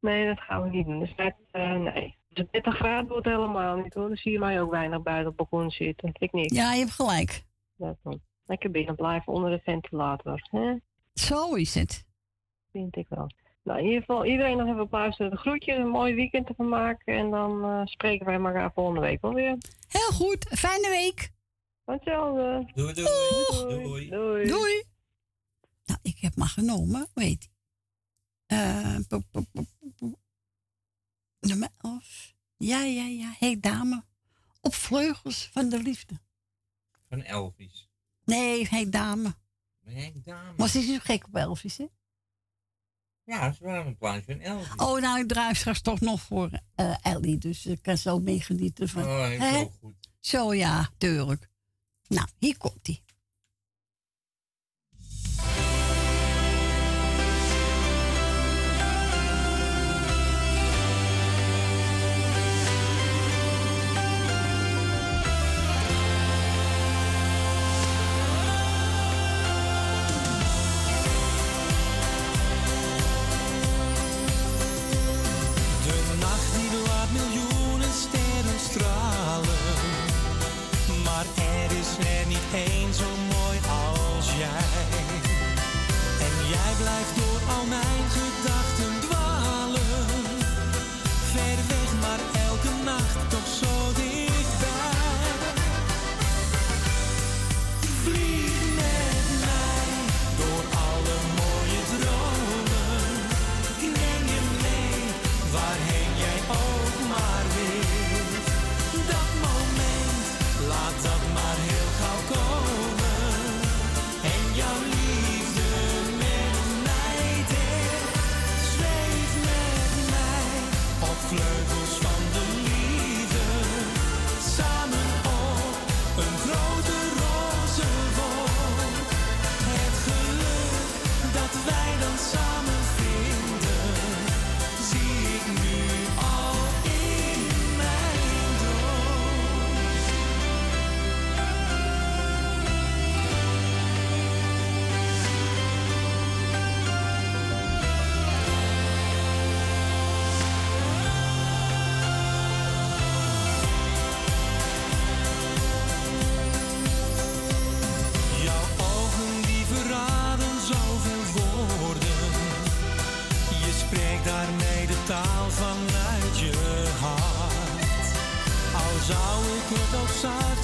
nee, dat gaan we niet doen. Dus dat, eh, nee. Dus 30 graden wordt helemaal niet hoor. Dan zie je mij ook weinig buiten op het balkon zitten. Ik niet. Ja, je hebt gelijk. Dat dan. Lekker binnen blijven onder de ventilator. Hè? Zo is het. Vind ik wel. Nou, in ieder geval iedereen nog even op luisteren. De groetjes, een mooi weekend ervan maken. En dan eh, spreken wij elkaar volgende week wel weer. Heel goed. Fijne week. Hetzelfde. Doei, doei. Doei. Doei. Doei. Nou, ik heb maar genomen, weet je. Eh, po. Nummer 11. Ja, ja, ja. Hé, hey, dame. Op vleugels van de liefde. Van Elvis. Nee, hé, hey, dame. Dame. Maar ze is zo gek op Elvis, hè? Ja, ze waren een plaatje van Elvis. Oh, nou, ik draai straks toch nog voor eh Ellie. Dus ik kan zo meegenieten van. Oh, heel goed. Zo ja, tuurlijk. Nou, hier komt hij. Het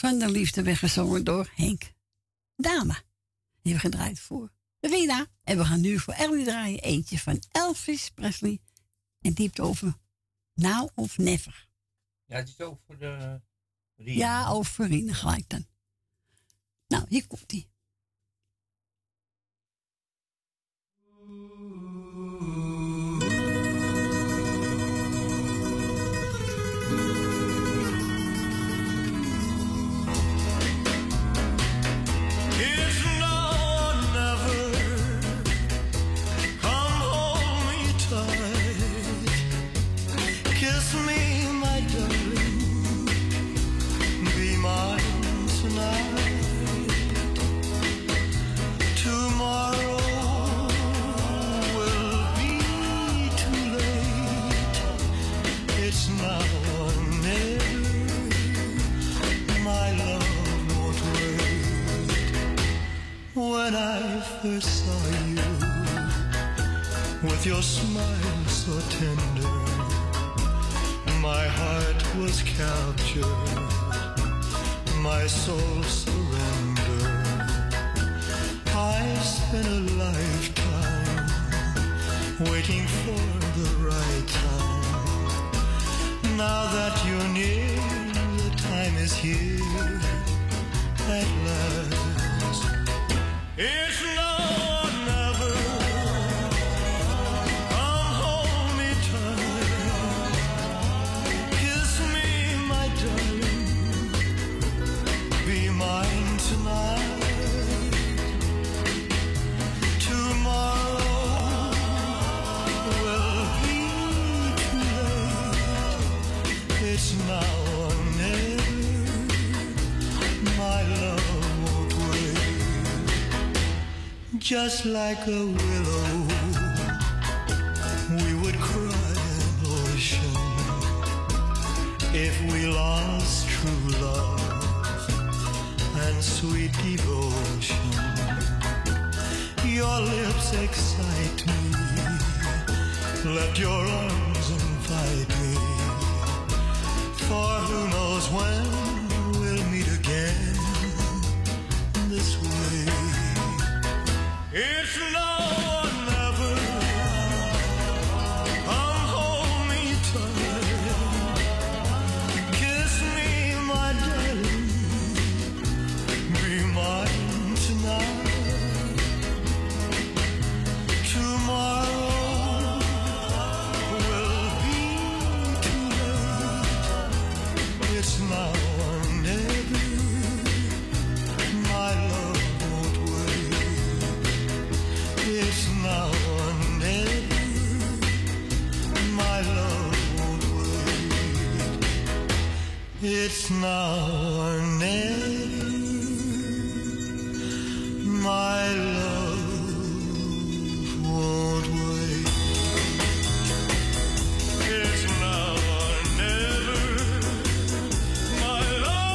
van de liefde weggezongen door Henk Dame. Die hebben we gedraaid voor Rina. En we gaan nu voor Ellie draaien eentje van Elvis Presley. En die heeft over Now of Never. Ja, het is voor de... Rina. Ja, over Rina gelijk dan. Nou, hier komt die. When I first saw you, with your smile so tender, my heart was captured, my soul surrendered. I spent a lifetime waiting for the right time. Now that you're near, the time is here at last. It's now Just like a willow, we would cry an ocean if we lost true love and sweet devotion. Your lips excite me. Let your arms invite me. For who knows when It's now now or never. My love won't wait. It's now or never. My love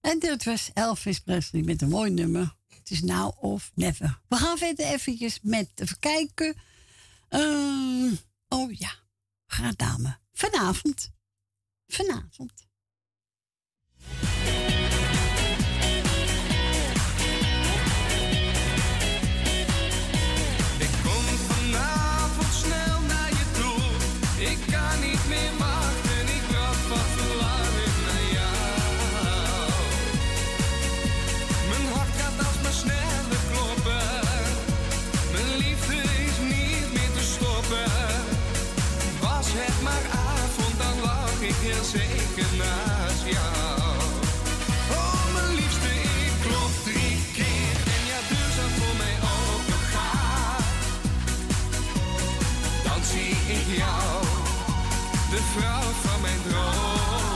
En dit was Elvis Presley met een mooi nummer. Het is now of never. We gaan verder eventjes met even kijken. Ehm, oh ja, gaat dame. Vanavond. Vanavond. Ik jou, de vrouw van mijn dromen.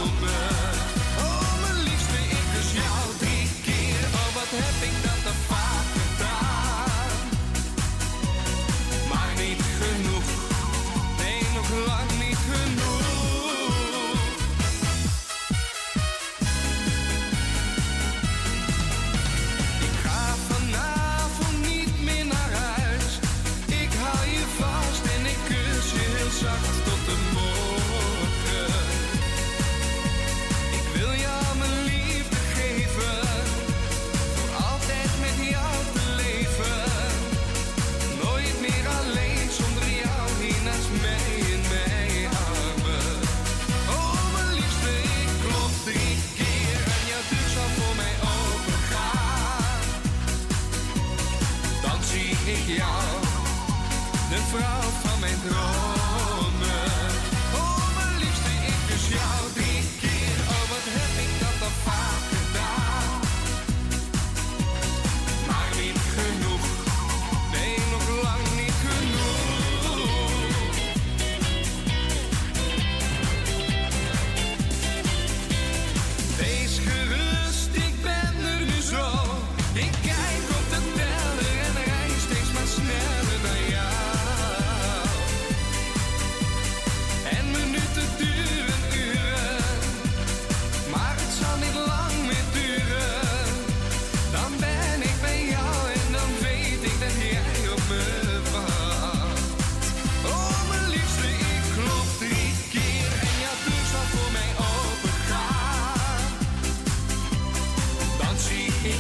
Vrouw van mijn dromen.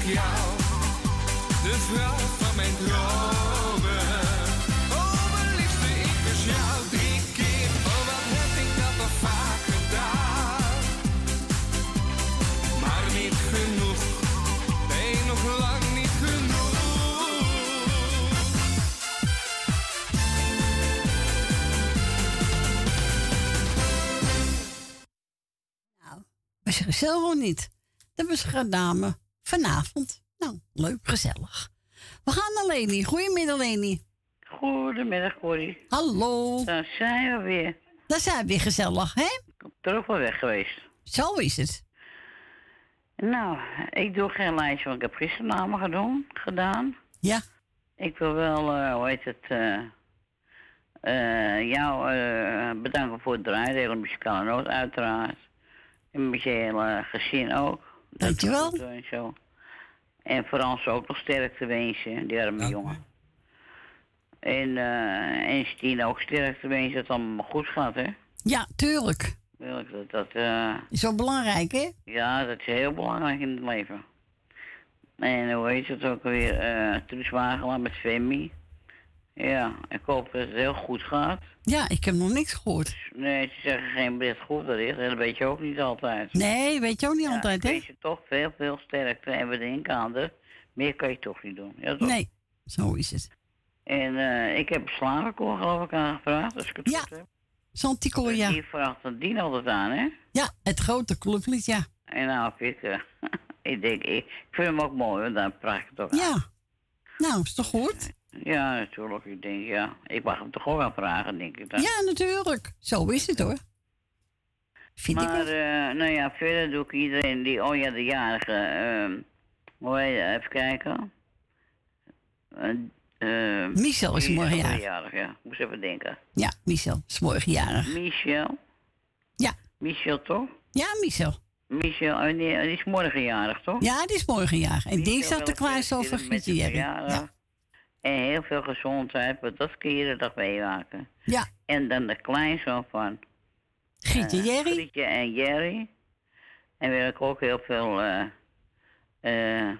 Jou, de vrouw van mijn dromen. Oh, mijn liefste, ik kus jou drie keer. Oh, wat heb ik dat al vaak gedaan. Maar niet genoeg, nee, nog lang niet genoeg. Was je gezellig of niet? Dat was een dame. Vanavond. Nou, leuk, gezellig. We gaan naar Leni. Goedemiddag, Leni. Goedemiddag, Corrie. Hallo. Daar zijn we weer. Daar zijn we weer gezellig, hè? Terug wel weg geweest. Zo is het. Nou, ik doe geen lijstje, want ik heb gisteren namen gedaan. gedaan. Ja. Ik wil wel, eh, hoe heet het, eh, eh, jou eh, bedanken voor het draaien. De hele muzikale noot, uiteraard. En met je hele gezin ook. Dankjewel. Dat En zo. En Frans ook nog sterkte wensen, die arme jongen. En, eh en Stien ook sterkte wensen dat het allemaal goed gaat, hè? Ja, tuurlijk. Ik dat, dat eh, Is wel belangrijk, hè? ja, dat is heel belangrijk in het leven. En hoe heet het ook alweer? eh Truus Wagelaar met Femi. Ja, ik hoop dat het heel goed gaat. Ja, ik heb nog niks gehoord. Nee, ze zeggen geen bericht goed dat is. En dat weet je ook niet altijd. Nee, weet je ook niet altijd, hè? Weet je toch veel, veel sterkte. En we denken aan de... Meer kan je toch niet doen. Ja, toch? Nee, zo is het. En eh, ik heb een slagerkoor geloof ik aangevraagd, als ik het Ja. goed heb. Santico, ja. Die vraagt een dien altijd aan, hè? Ja, het grote clublied, ja. En nou, ik, eh, (laughs) ik denk, ik, ik vind hem ook mooi, want dan praat ik het ook aan. Ja. Nou, is toch goed? Ja, natuurlijk. Ik denk, ja. Ik mag hem toch ook wel vragen, denk ik dan. Ja, natuurlijk. Zo is het hoor. Vind ik maar, ook. eh, nou ja, verder doe ik iedereen die, oh ja, de jarige, ehm hoe even kijken. Eh, eh, Michel is morgen jarig. jarig, ja. Moest even denken. Ja, Michel is morgen jarig. Michel? Ja. Michel, toch? Ja, Michel. Michel, oh nee, die is morgen jarig, toch? Ja, die is morgen jarig. En dinsdag de Klaas over Grietje Jerry. En heel veel gezondheid, want dat kun je iedere dag meemaken. Ja. En dan de kleinzoon van... Grietje eh, Jerry. Grietje en Jerry. En wil ik ook heel veel... eh eh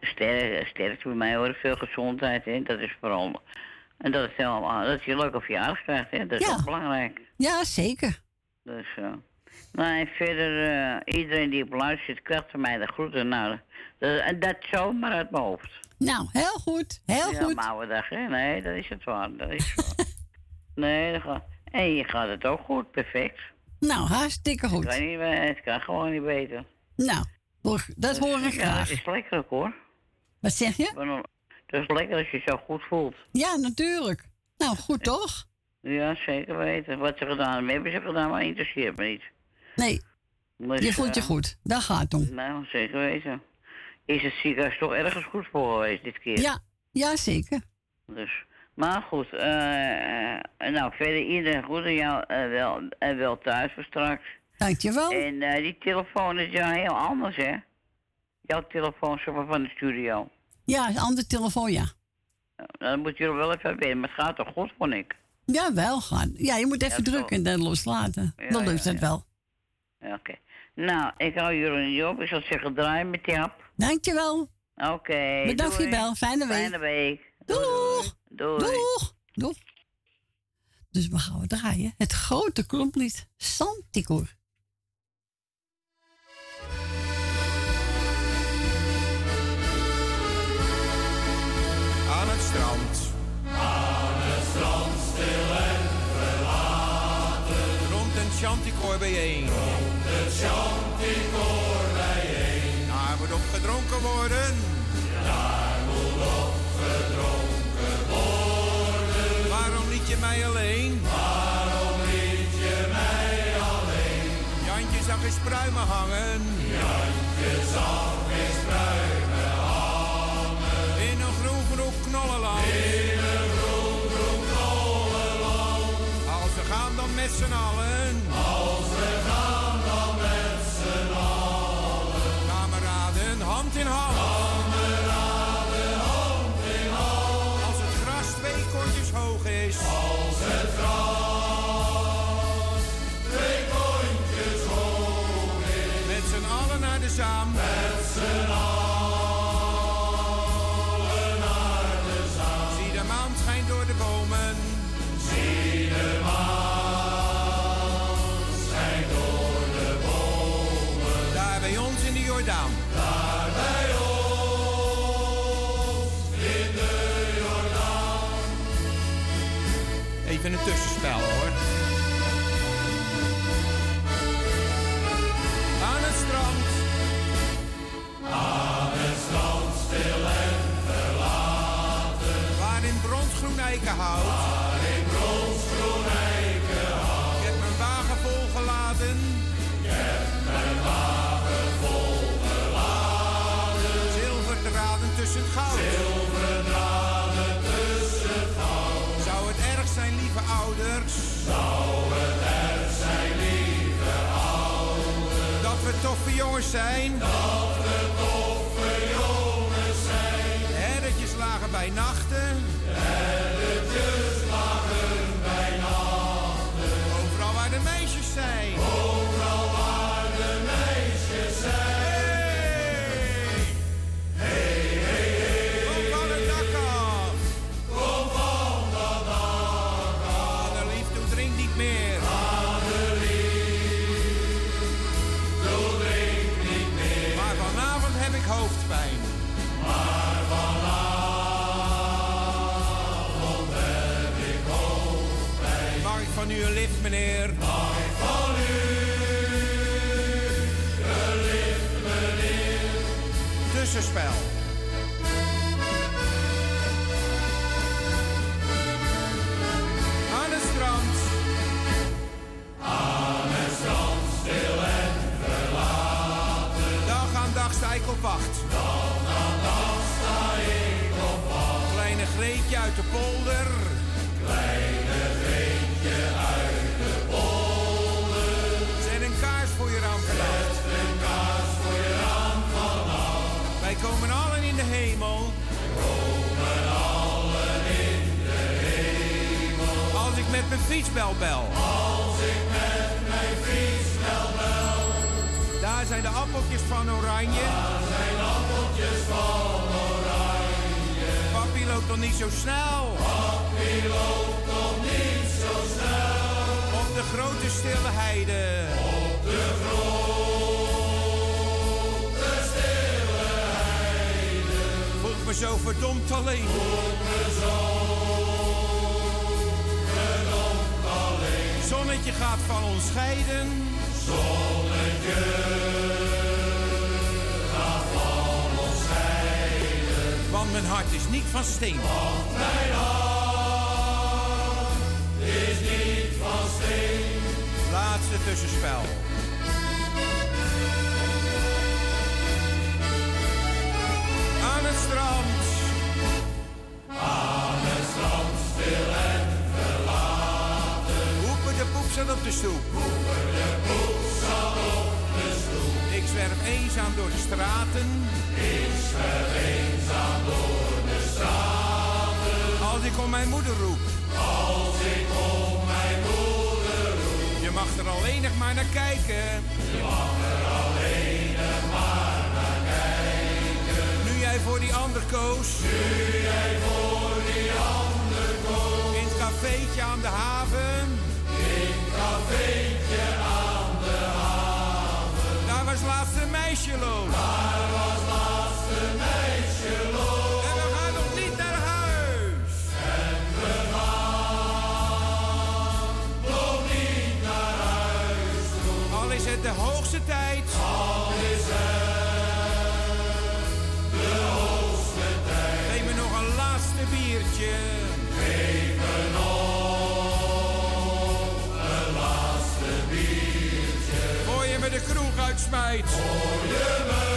sterk, sterkte bij mij hoor, veel gezondheid, hè. Dat is vooral... En dat is helemaal... Dat je leuk op verjaardag krijgt, hè. Dat is Ja. ook belangrijk. Ja, zeker. Dus, en verder, eh, iedereen die op luistert, krijgt van mij de groeten. Nou, dat, en dat zomaar uit mijn hoofd. Nou, heel goed. Heel ja, goed. maar oude dag, hè? Nee, dat is het waar. Dat is waar. (laughs) nee, dat gaat... En je gaat het ook goed, perfect. Nou, hartstikke Ik goed. weet niet, eh, het kan gewoon niet beter. Nou, dat hoor ik Ja, graag. dat is lekker hoor. Wat zeg je? Het is lekker als je je zo goed voelt. Ja, natuurlijk. Nou, goed toch? Ja, zeker weten. Wat ze gedaan hebben, hebben ze gedaan, maar interesseert me niet. Nee, Dus, je voelt je eh, goed. Daar gaat het om. Nou, zeker weten. Is het ziekenhuis toch ergens goed voor geweest dit keer? Ja, ja zeker. Dus, maar goed, eh, eh, nou verder iedereen goed en jou eh, wel, eh, wel thuis voor straks. Dankjewel. En die telefoon is ja heel anders, hè? Jouw telefoon zeg maar, van de studio. Ja, een andere telefoon, ja. Nou, Dan moet je er wel even weten, maar het gaat toch goed, vond ik. Ja, wel gaan. Ja, je moet even Ja, drukken en dan loslaten. Ja, dan ja, lukt het wel. Oké. Nou, ik hou jullie niet op. Ik zal zeggen, draai met die hap. Dankjewel. Oké. Bedankt voor je bel. Fijne week. Fijne week. Doeg. Doei. Doeg. Doeg. Dus we gaan we draaien. Het grote klomplied. Santicor. Aan het strand. Aan het strand, stil en verlaten. Rond een chanticoor bijeen. Het chanticoor bijeen. Daar moet op gedronken worden. Daar moet op gedronken worden. Waarom liet je mij alleen? Waarom liet je mij alleen? Jantje zag eens pruimen hangen. Jantje zag eens pruimen hangen. In een groen groen knollenland. In een groen groen knollenland. Als we gaan dan met z'n allen. Even een tussenspel hoor. Aan het strand. Aan het strand stil en verlaten. Waar in bronsgroen eikenhout. Jongens zijn. Dat we toffe jongens zijn. Herretjes lagen bij nachten. meneer. Van u, belicht meneer. Tussenspel. Aan het strand. Aan het strand, stil en verlaten. Dag aan dag sta ik op wacht. Dag aan dag sta ik op wacht. Kleine Greetje uit de polder. Ik met mijn fietsbel bel. Als ik met mijn fietsbel bel. Daar zijn de appeltjes van oranje. Daar zijn appeltjes van oranje. Papi loopt toch niet zo snel? Papi loopt toch niet zo snel? Op de grote stille heide. Op de grote stille heide. Voel ik me zo verdomd alleen. Me zo Zonnetje gaat van ons scheiden. Zonnetje gaat van ons scheiden. Want mijn hart is niet van steen. Want mijn hart is niet van steen. Laatste tussenspel. Aan het strand. Aan het strand, stil en zat op de stoep. Op de stoep. Ik zwerf eenzaam door de straten. Ik zwerf eenzaam door de straten. Als ik om mijn moeder roep. Als ik om mijn moeder roep. Je mag er alleen nog maar naar kijken. Je mag er alleen nog maar naar kijken. Nu jij voor die ander koos. Nu jij voor die ander koos. In het cafeetje aan de haven. Aan de haven. Daar was laatst een meisje loos. Daar was laatst een meisje. En we gaan nog niet naar huis. En we gaan nog niet naar huis. Al is het de hoogste tijd. Kroeg uitsmijt. Voor je me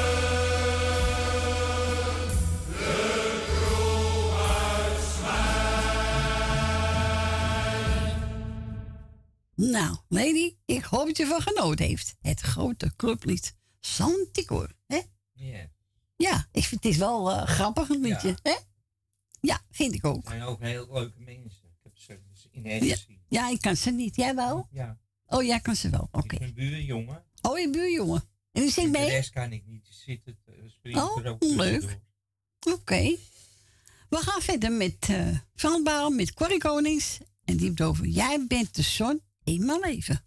de. Nou, lady, ik hoop dat je van genoten heeft. Het grote clublied Santicor, hè? Ja. Ja, ik vind het is wel eh, grappig een liedje, hè? Ja, vind ik ook. Het zijn ook heel leuke mensen. Ik heb ze dus in echt Ja, gezien. ja, ik kan ze niet. Jij wel? Ja. Oh, jij kan ze wel. Oké. Mijn buurjongen. Oh, je buurjongen. En die zingt De mee? rest kan ik niet zitten. eh, Oh, er ook leuk. Oké. We gaan verder met uh, Frans Baal, met Corrie Konings. En die heeft over Jij bent de zon in mijn leven.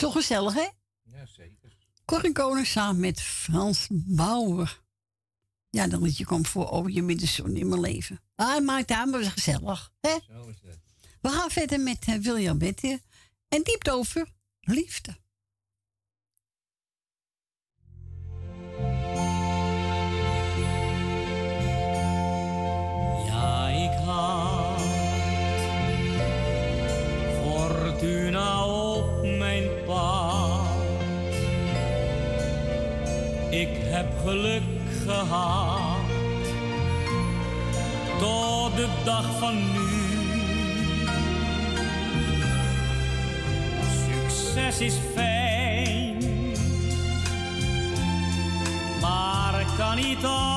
Toch gezellig, hè? Ja, zeker. Corrie Koning samen met Frans Bauer. Ja, dat liedje komt voor over je middenzon in mijn leven. Ah, het maakt aan, maar gezellig. Hè? Zo is het. We gaan verder met eh, William Betty. En diept over liefde. De dag van nu. Succes is fijn, maar kan niet alles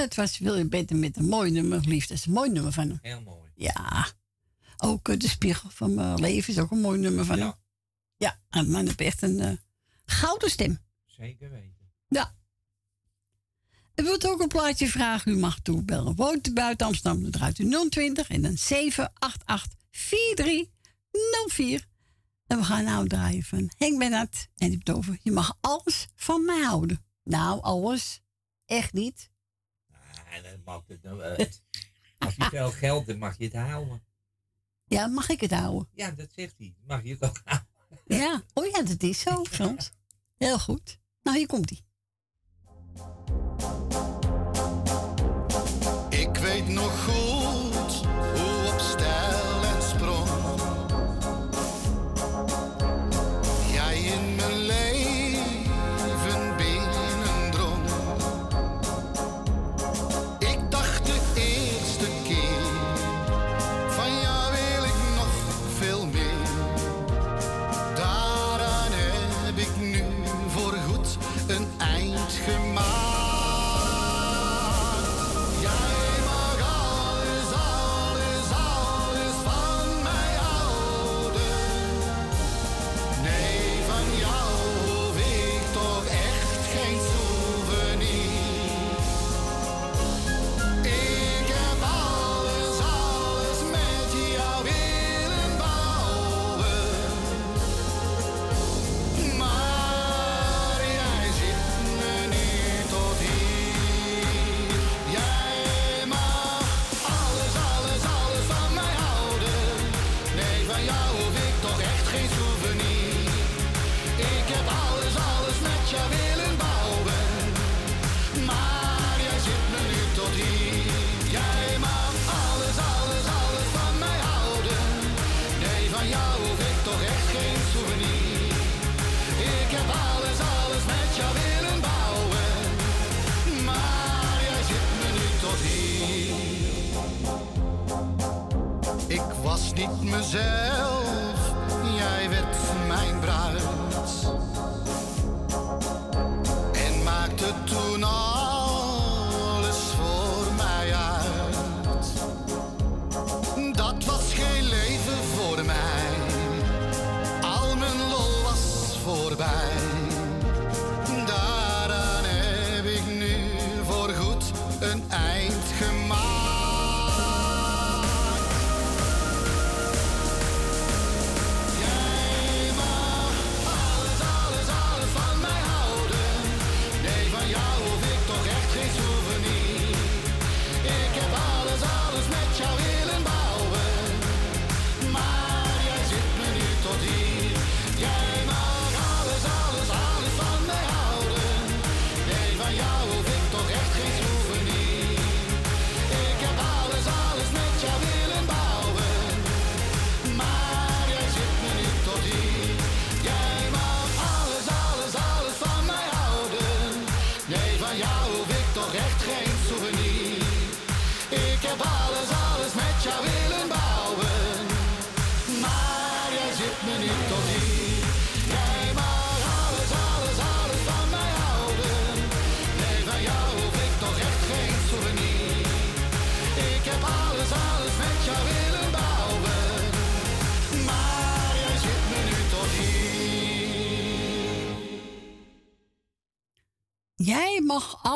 dat was William Betty met een mooi nummer, lief. Dat is een mooi nummer van hem. Heel mooi. Ja. Ook eh, De Spiegel van mijn leven is ook een mooi nummer van hem. Ja, en man heeft echt een eh, gouden stem. Zeker weten. Ja. U wilt ook een plaatje vragen, u mag toebellen. Woont u buiten Amsterdam, dan draait u 020 en dan 788 4304. En we gaan nou draaien van Henk Bennett en die over. Je mag alles van mij houden. Nou, alles. Echt niet. Het nou uit. Als je veel geld hebt, mag je het houden. Ja, mag ik het houden? Ja, dat zegt hij. Mag je het ook houden. Ja, oh ja, dat is zo, Frans. Heel goed. Nou, hier komt hij. Ik weet nog goed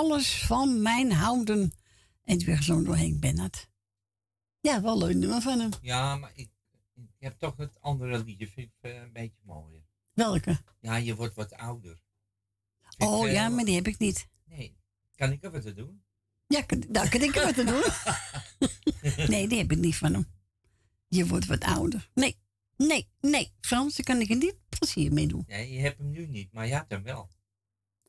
alles van mijn houden. En het weer gezongen door Henk Bennett. Ja, wel leuk nummer van hem. Ja, maar ik, ik heb toch het andere liedje, vind ik eh, een beetje mooier. Welke? Ja, je wordt wat ouder. Vind ik, Oh eh, ja, maar die heb ik niet. Nee, kan ik er wat te doen? Ja, kan- daar kan ik er wat aan doen. (laughs) Nee, die heb ik niet van hem. Je wordt wat ouder. Nee, nee, nee. Frans, daar kan ik er niet plezier mee doen. Nee, je hebt hem nu niet, maar je had hem wel.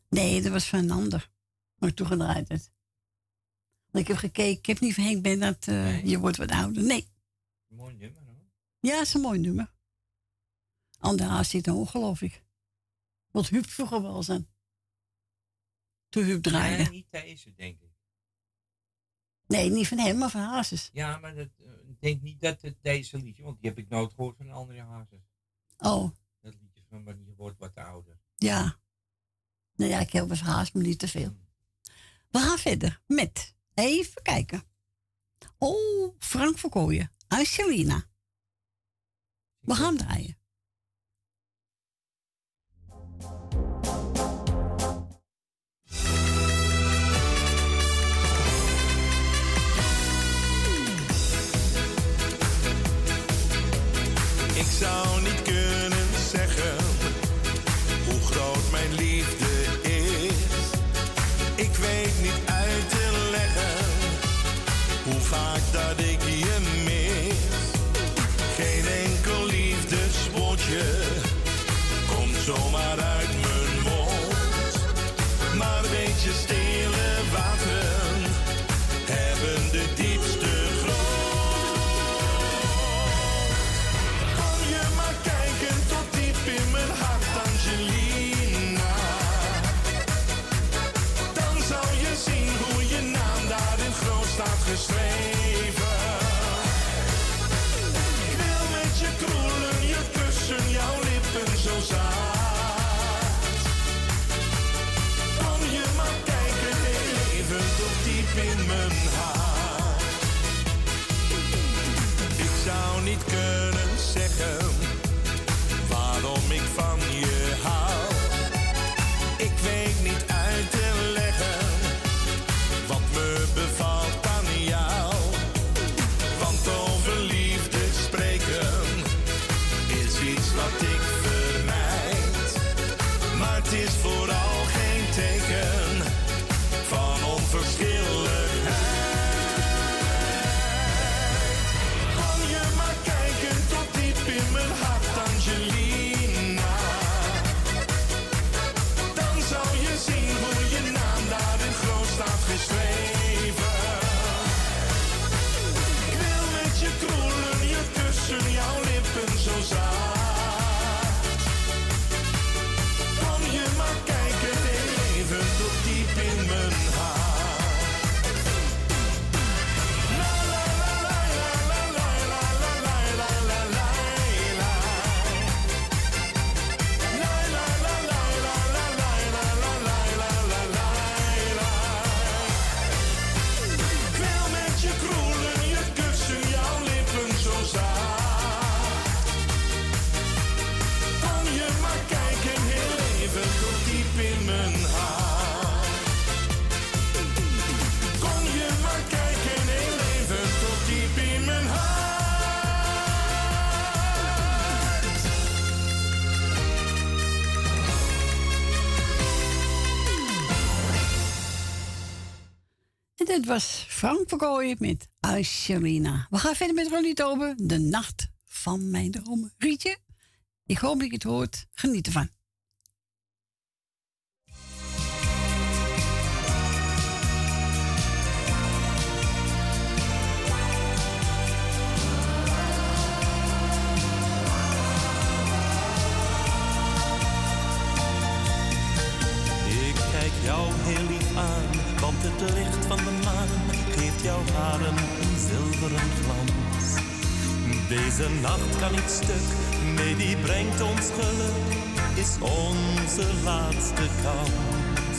Nee, dat was van een ander. Maar toegedraaid. Want ik heb gekeken, ik heb niet van Henk Bennett, eh je wordt wat ouder. Nee. Mooi nummer hoor. Ja, is een mooi nummer. Ander haast zit hoog, geloof ik. Wat Huub vroeger wel zijn. Toen Huub draaide. Nee, niet deze, denk ik. Nee, niet van hem, maar van Hazes. Ja, maar dat, eh, ik denk niet dat het deze liedje, want die heb ik nooit gehoord van andere hazes. Oh, Dat liedje van wanneer je wordt wat ouder. ja. Nou ja, ik heb wel haast, maar niet te veel. We gaan verder met, even kijken. Oh, Frank Verkooyen, uit Selina. We gaan draaien. Ik zou niet hoe dit was Frank Verkooyen met Asherina. We gaan verder met Ronnie Tobe. De Nacht van Mijn Dromen. Rietje, ik hoop dat je het hoort. Genieten van. Deze nacht kan niet stuk, nee die brengt ons geluk, is onze laatste kans.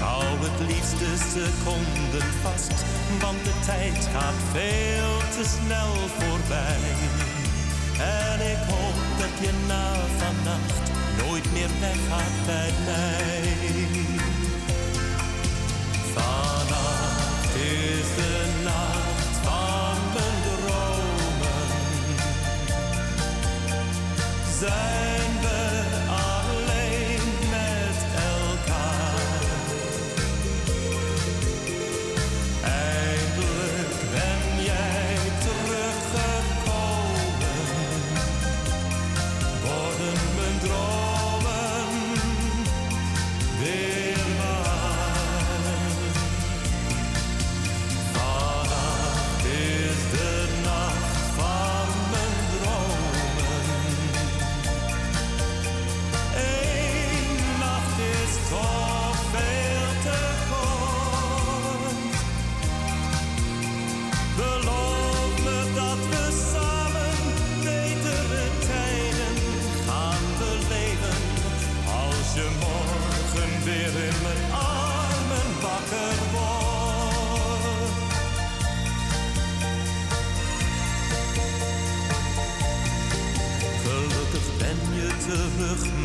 Hou het liefst de seconden vast, want de tijd gaat veel te snel voorbij. En ik hoop dat je na vannacht nooit meer weggaat bij mij. Vannacht is de zijn.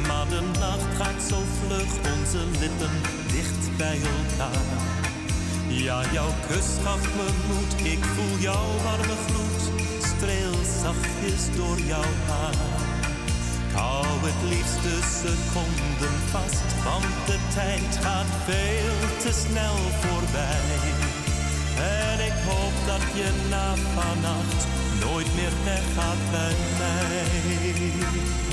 maar de nacht gaat zo vlug, onze lippen dicht bij elkaar. Ja, jouw kus gaf me moed, ik voel jouw warme gloed, streel zachtjes door jouw haar. Ik hou het liefste seconden vast, want de tijd gaat veel te snel voorbij. En ik hoop dat je na vannacht nooit meer weggaat bij mij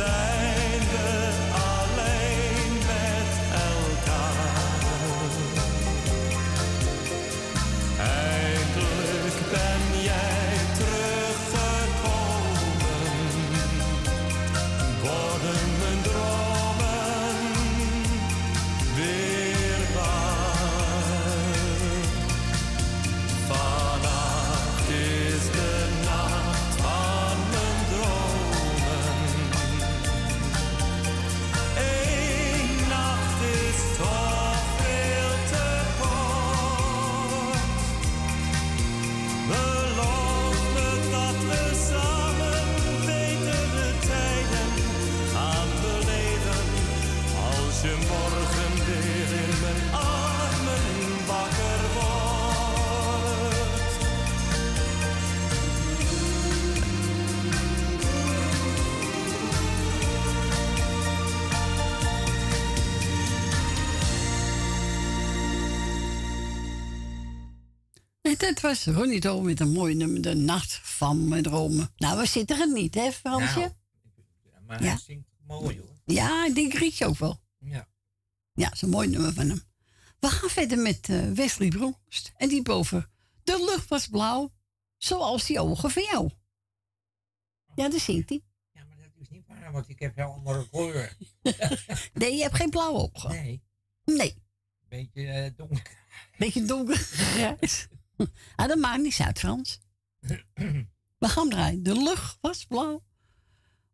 zijn. Dat was Ronnie Toon met een mooi nummer, De Nacht van mijn dromen. Nou, we zitten er niet, hè, Fransje? Nou, Maar Ja. hij zingt mooi hoor. Ja, ik denk Rietje ook wel. Ja. Ja, dat is een mooi nummer van hem. We gaan verder met eh, Wesley Bronkhorst. En die boven. De lucht was blauw, zoals die ogen van jou. Ja, dat zingt hij. Ja, want ik heb heel andere kleur. (laughs) Nee, je hebt geen blauwe ogen. Nee. Nee. Beetje eh, donker. Beetje donker. (laughs) (laughs) ah, dat maakt niet uit, Frans. We gaan draaien. De lucht was blauw.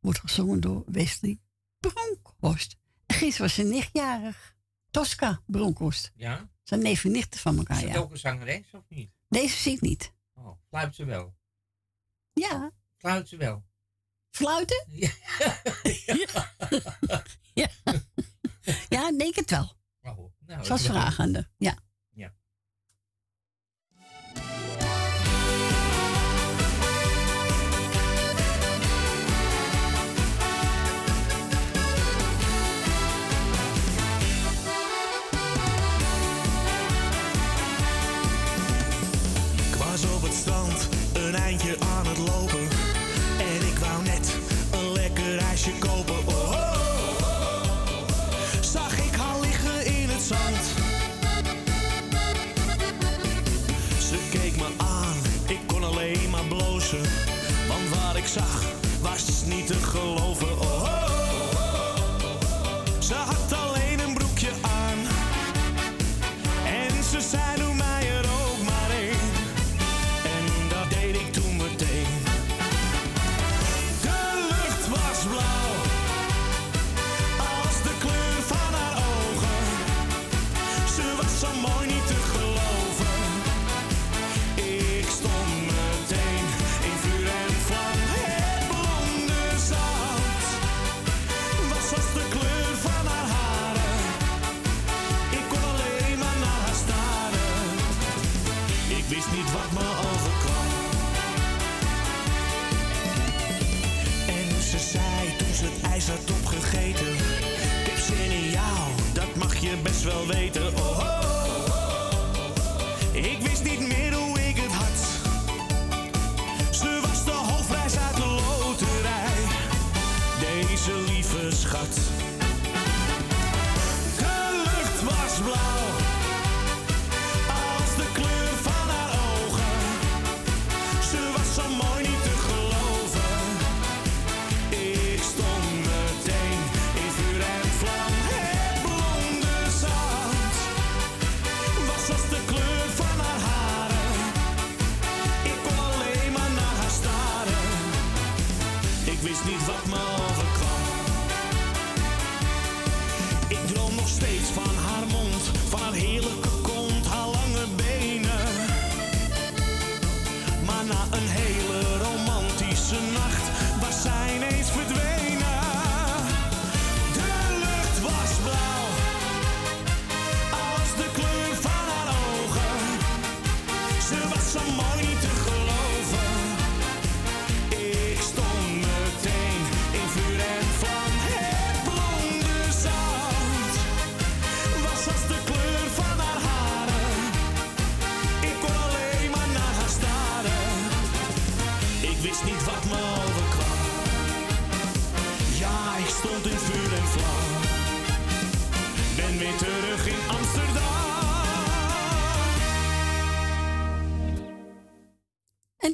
Wordt gezongen door Wesley Bronkhorst. En gisteren was ze nichtjarig. Tosca Bronkhorst. Ja? Zijn neef en nichten van elkaar, Is dat ja. ook een zangeres of niet? Deze zie ik niet. Oh, fluit ze wel. Ja. Fluit ze wel. Fluiten? (laughs) Ja. ja. ja, denk het wel. Oh, nou, Zoals ik ben- vragen aan de. Ja.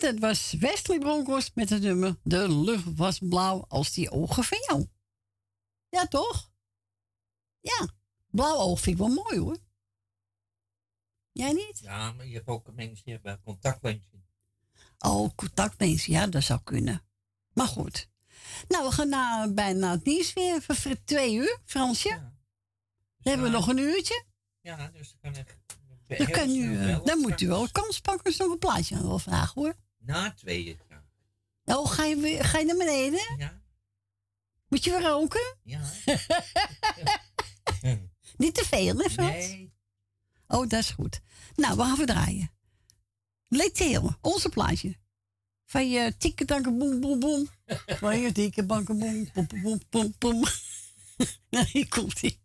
Dat was Wesley Bronkhorst met het nummer De lucht was blauw als die ogen van jou. Ja, toch? Ja, blauw oog vind ik wel mooi hoor. Jij niet? Ja, maar je hebt ook mensen die hebben contactlenzen. Oh, contactlens, ja, dat zou kunnen. Maar goed. Nou, we gaan na, bijna het nieuws weer voor twee uur, Fransje. Dan hebben we nog een uurtje. Ja, dus dan kan ik. Dan, kan u, moet u wel kans pakken een plaatje aan wil vragen hoor. Na tweeën graag. Oh, ga je, weer- ga je naar beneden? Ja. Moet je weer roken? Ja. (laughs) Niet te veel, hè, Frans? Nee. Oh, dat is goed. Nou, we gaan verdraaien. Leteel, onze plaatje. Van je tikke danken boem boem boem. (laughs) Van je tikke banken boem boem boem boem boem boem. (laughs) Nou, hier komt ie.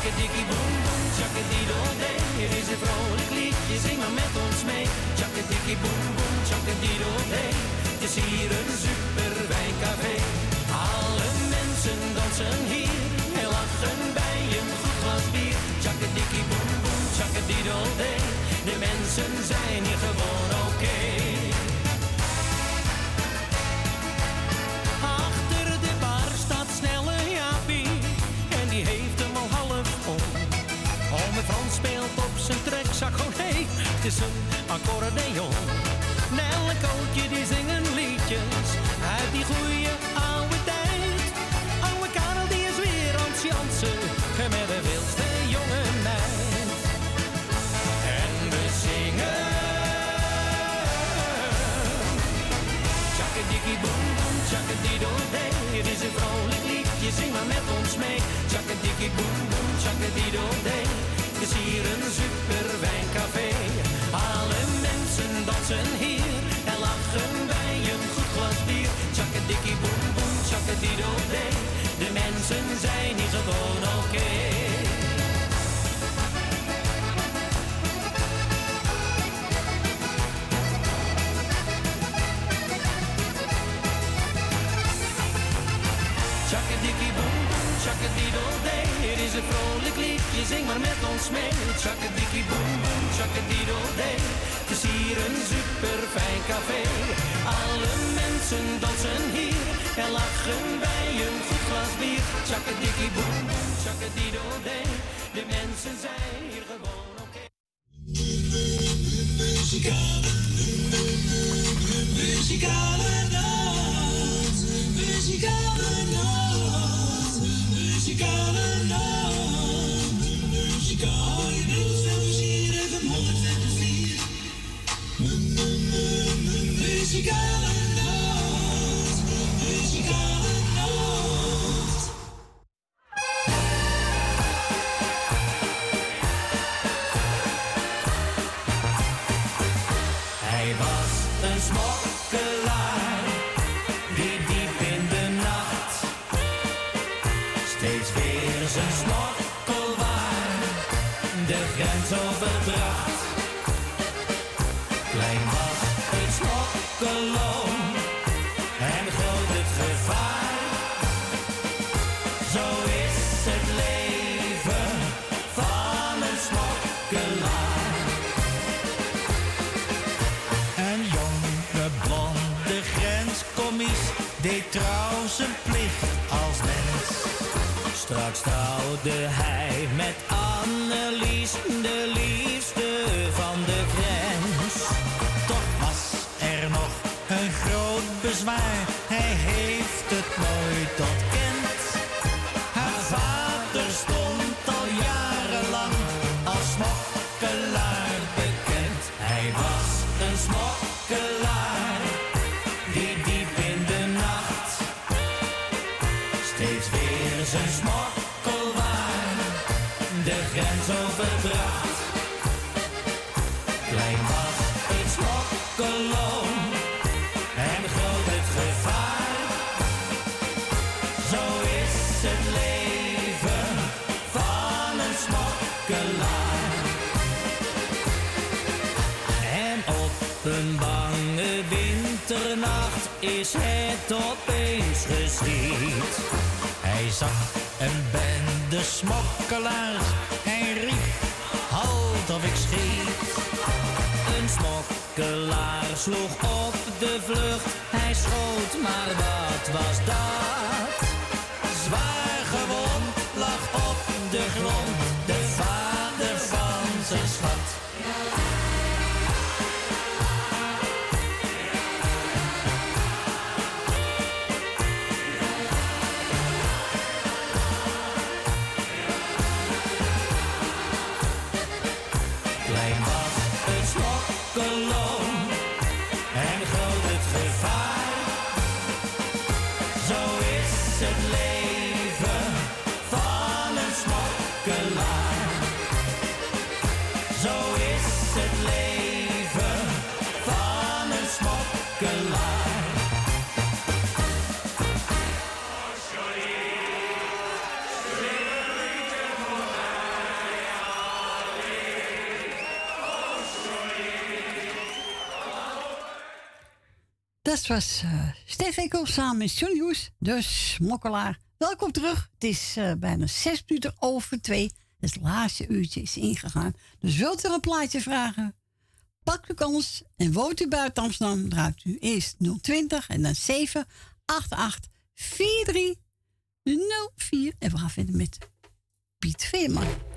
Tjakkadikkie boem boem, tjakkadiedel-dee. Het is een vrolijk liedje, zing maar met ons mee. Tjakkadikkie boem boem, tjakkadiedel-dee. Het is hier een super wijncafé. Alle mensen dansen hier en lachen bij een goed glas bier. Tjakkadikkie boem boem, tjakkadiedel-dee. De mensen zijn hier gewoon is een accordeon. Nel en Kootje die zingen liedjes uit die goeie oude tijd. Oude Karel die is weer aan het jansen met de wildste jonge meid. En we zingen. Tjakkadikkie boem boem, tjakkadiedel-dee. Het is een vrolijk liedje, zing maar met ons mee. Tjakkadikkie boem boem, tjakkadiedel-dee. Het dansen hier en lachen bij een goed glas bier. Tjakkadikkie boem boem, tjakkadiedel-dee. De mensen zijn hier gewoon oké. Tjakkadikkie boem boem, tjakkadiedel-dee. Het is een vrolijk liedje, zing maar met ons mee. Tjakkadikkie boem boem, tjakkadiedel-dee. Het is hier een super fijn café. Alle mensen dansen hier en lachen bij een goed glas bier. Tjakkadikkie boem tjakkadiedel-dee. De mensen zijn hier gewoon oké. Muzikale, muzikale nacht, muzikale nacht, muzikale nacht, muzikale Muzikale nacht, Straks trouwde hij met Annelies, de liefste van de grens. Toch was er nog een groot bezwaar, is het opeens geschied. Hij zag een bende smokkelaars, hij riep, halt of ik schiet. Een smokkelaar sloeg op de vlucht. Hij schoot, maar wat was dat? Zwaar gewond lag op de grond Dat was eh Stef Ekkel samen met Johnny Hoes, de smokkelaar. Welkom terug. Het is eh, bijna zes minuten over twee. Het laatste uurtje is ingegaan. Dus wilt u een plaatje vragen? Pak de kans en woont u buiten Amsterdam, draait u eerst 020 en dan 788 4304. En we gaan verder met Piet Veerman.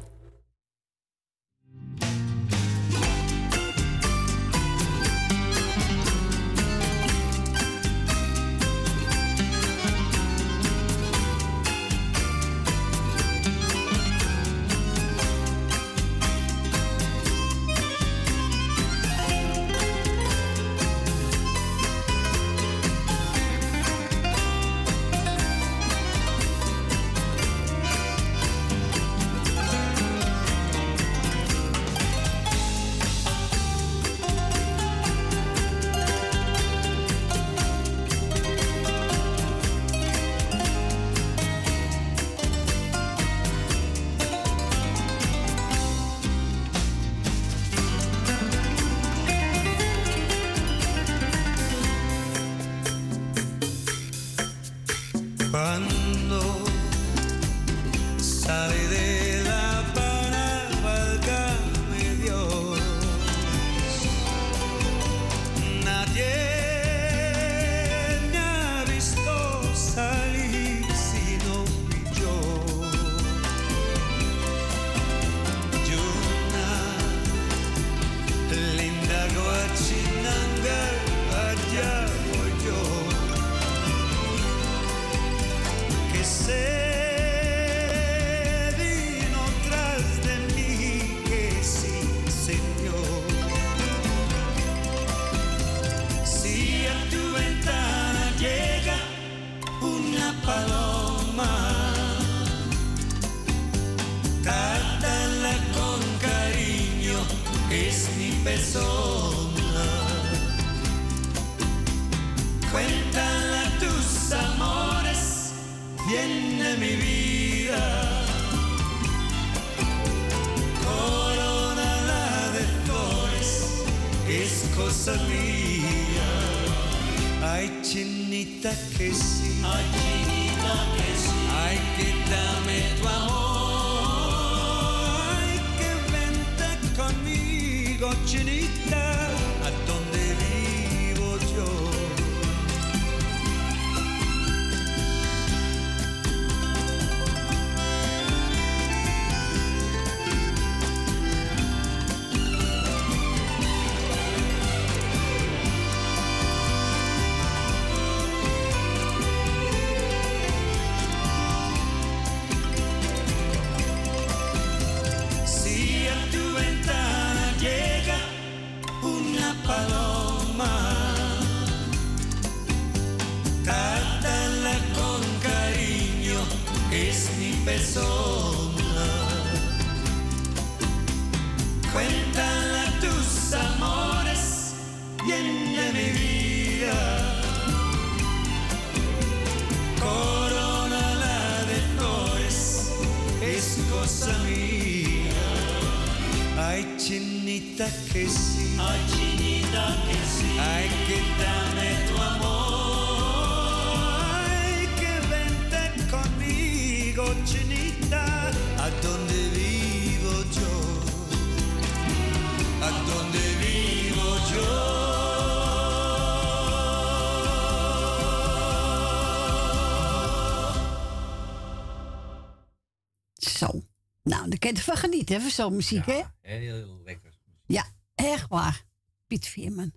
Je ervan genieten, hè, van zo'n muziek, hè? Heel lekker. Ja, echt waar. Piet Veerman.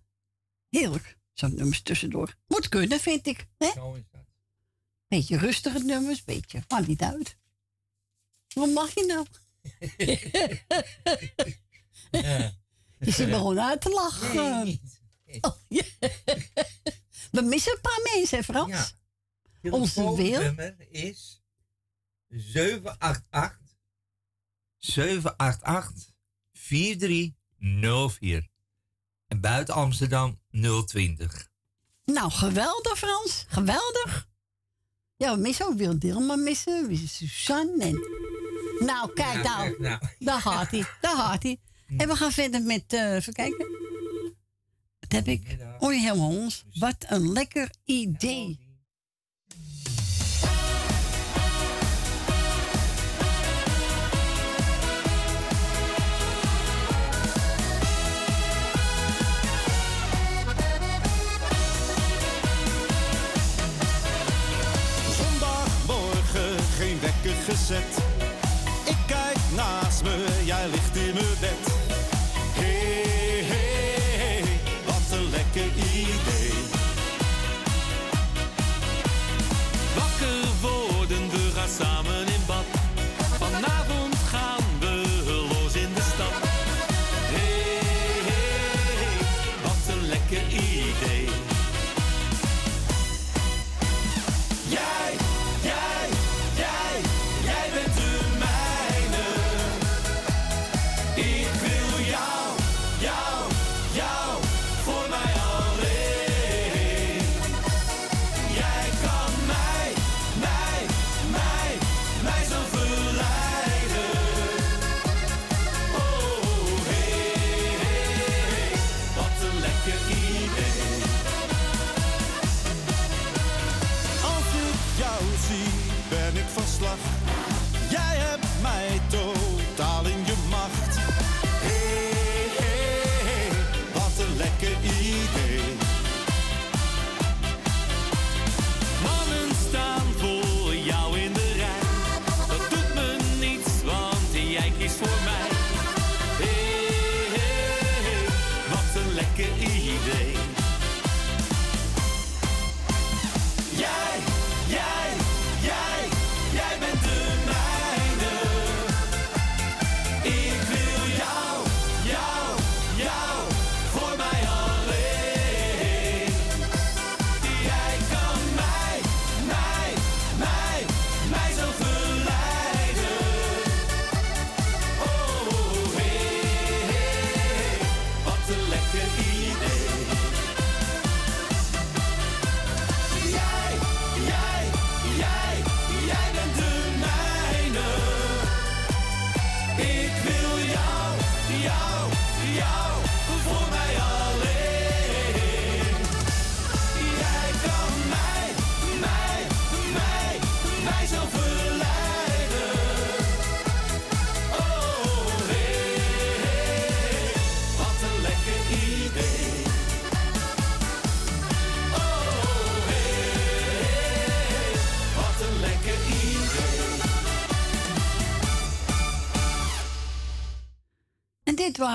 Heerlijk. Zo'n nummers tussendoor. Moet kunnen, vind ik. Hè? Zo is dat. Beetje rustige nummers, beetje. Maakt niet uit. Wat mag je nou? (laughs) Je zit begon uit te lachen. Oh, ja. We missen een paar mensen, hè, Frans? Ja. Onze wil. Telefoonnummer is 788 788 4304. En buiten Amsterdam 020. Nou, geweldig, Frans. Geweldig. Ja, we missen ook Wil Dilma missen. We missen Suzanne en... Nou, kijk nou. nou. Daar gaat hij. Daar gaat hij. En we gaan verder met... eh even kijken. Wat heb ik? Oh, je helemaal ons. Wat een lekker idee. Wekker gezet. Ik kijk naast me, jij ligt in mijn bed. Hey, hey, wat een lekker idee. Wakker worden, we gaan samen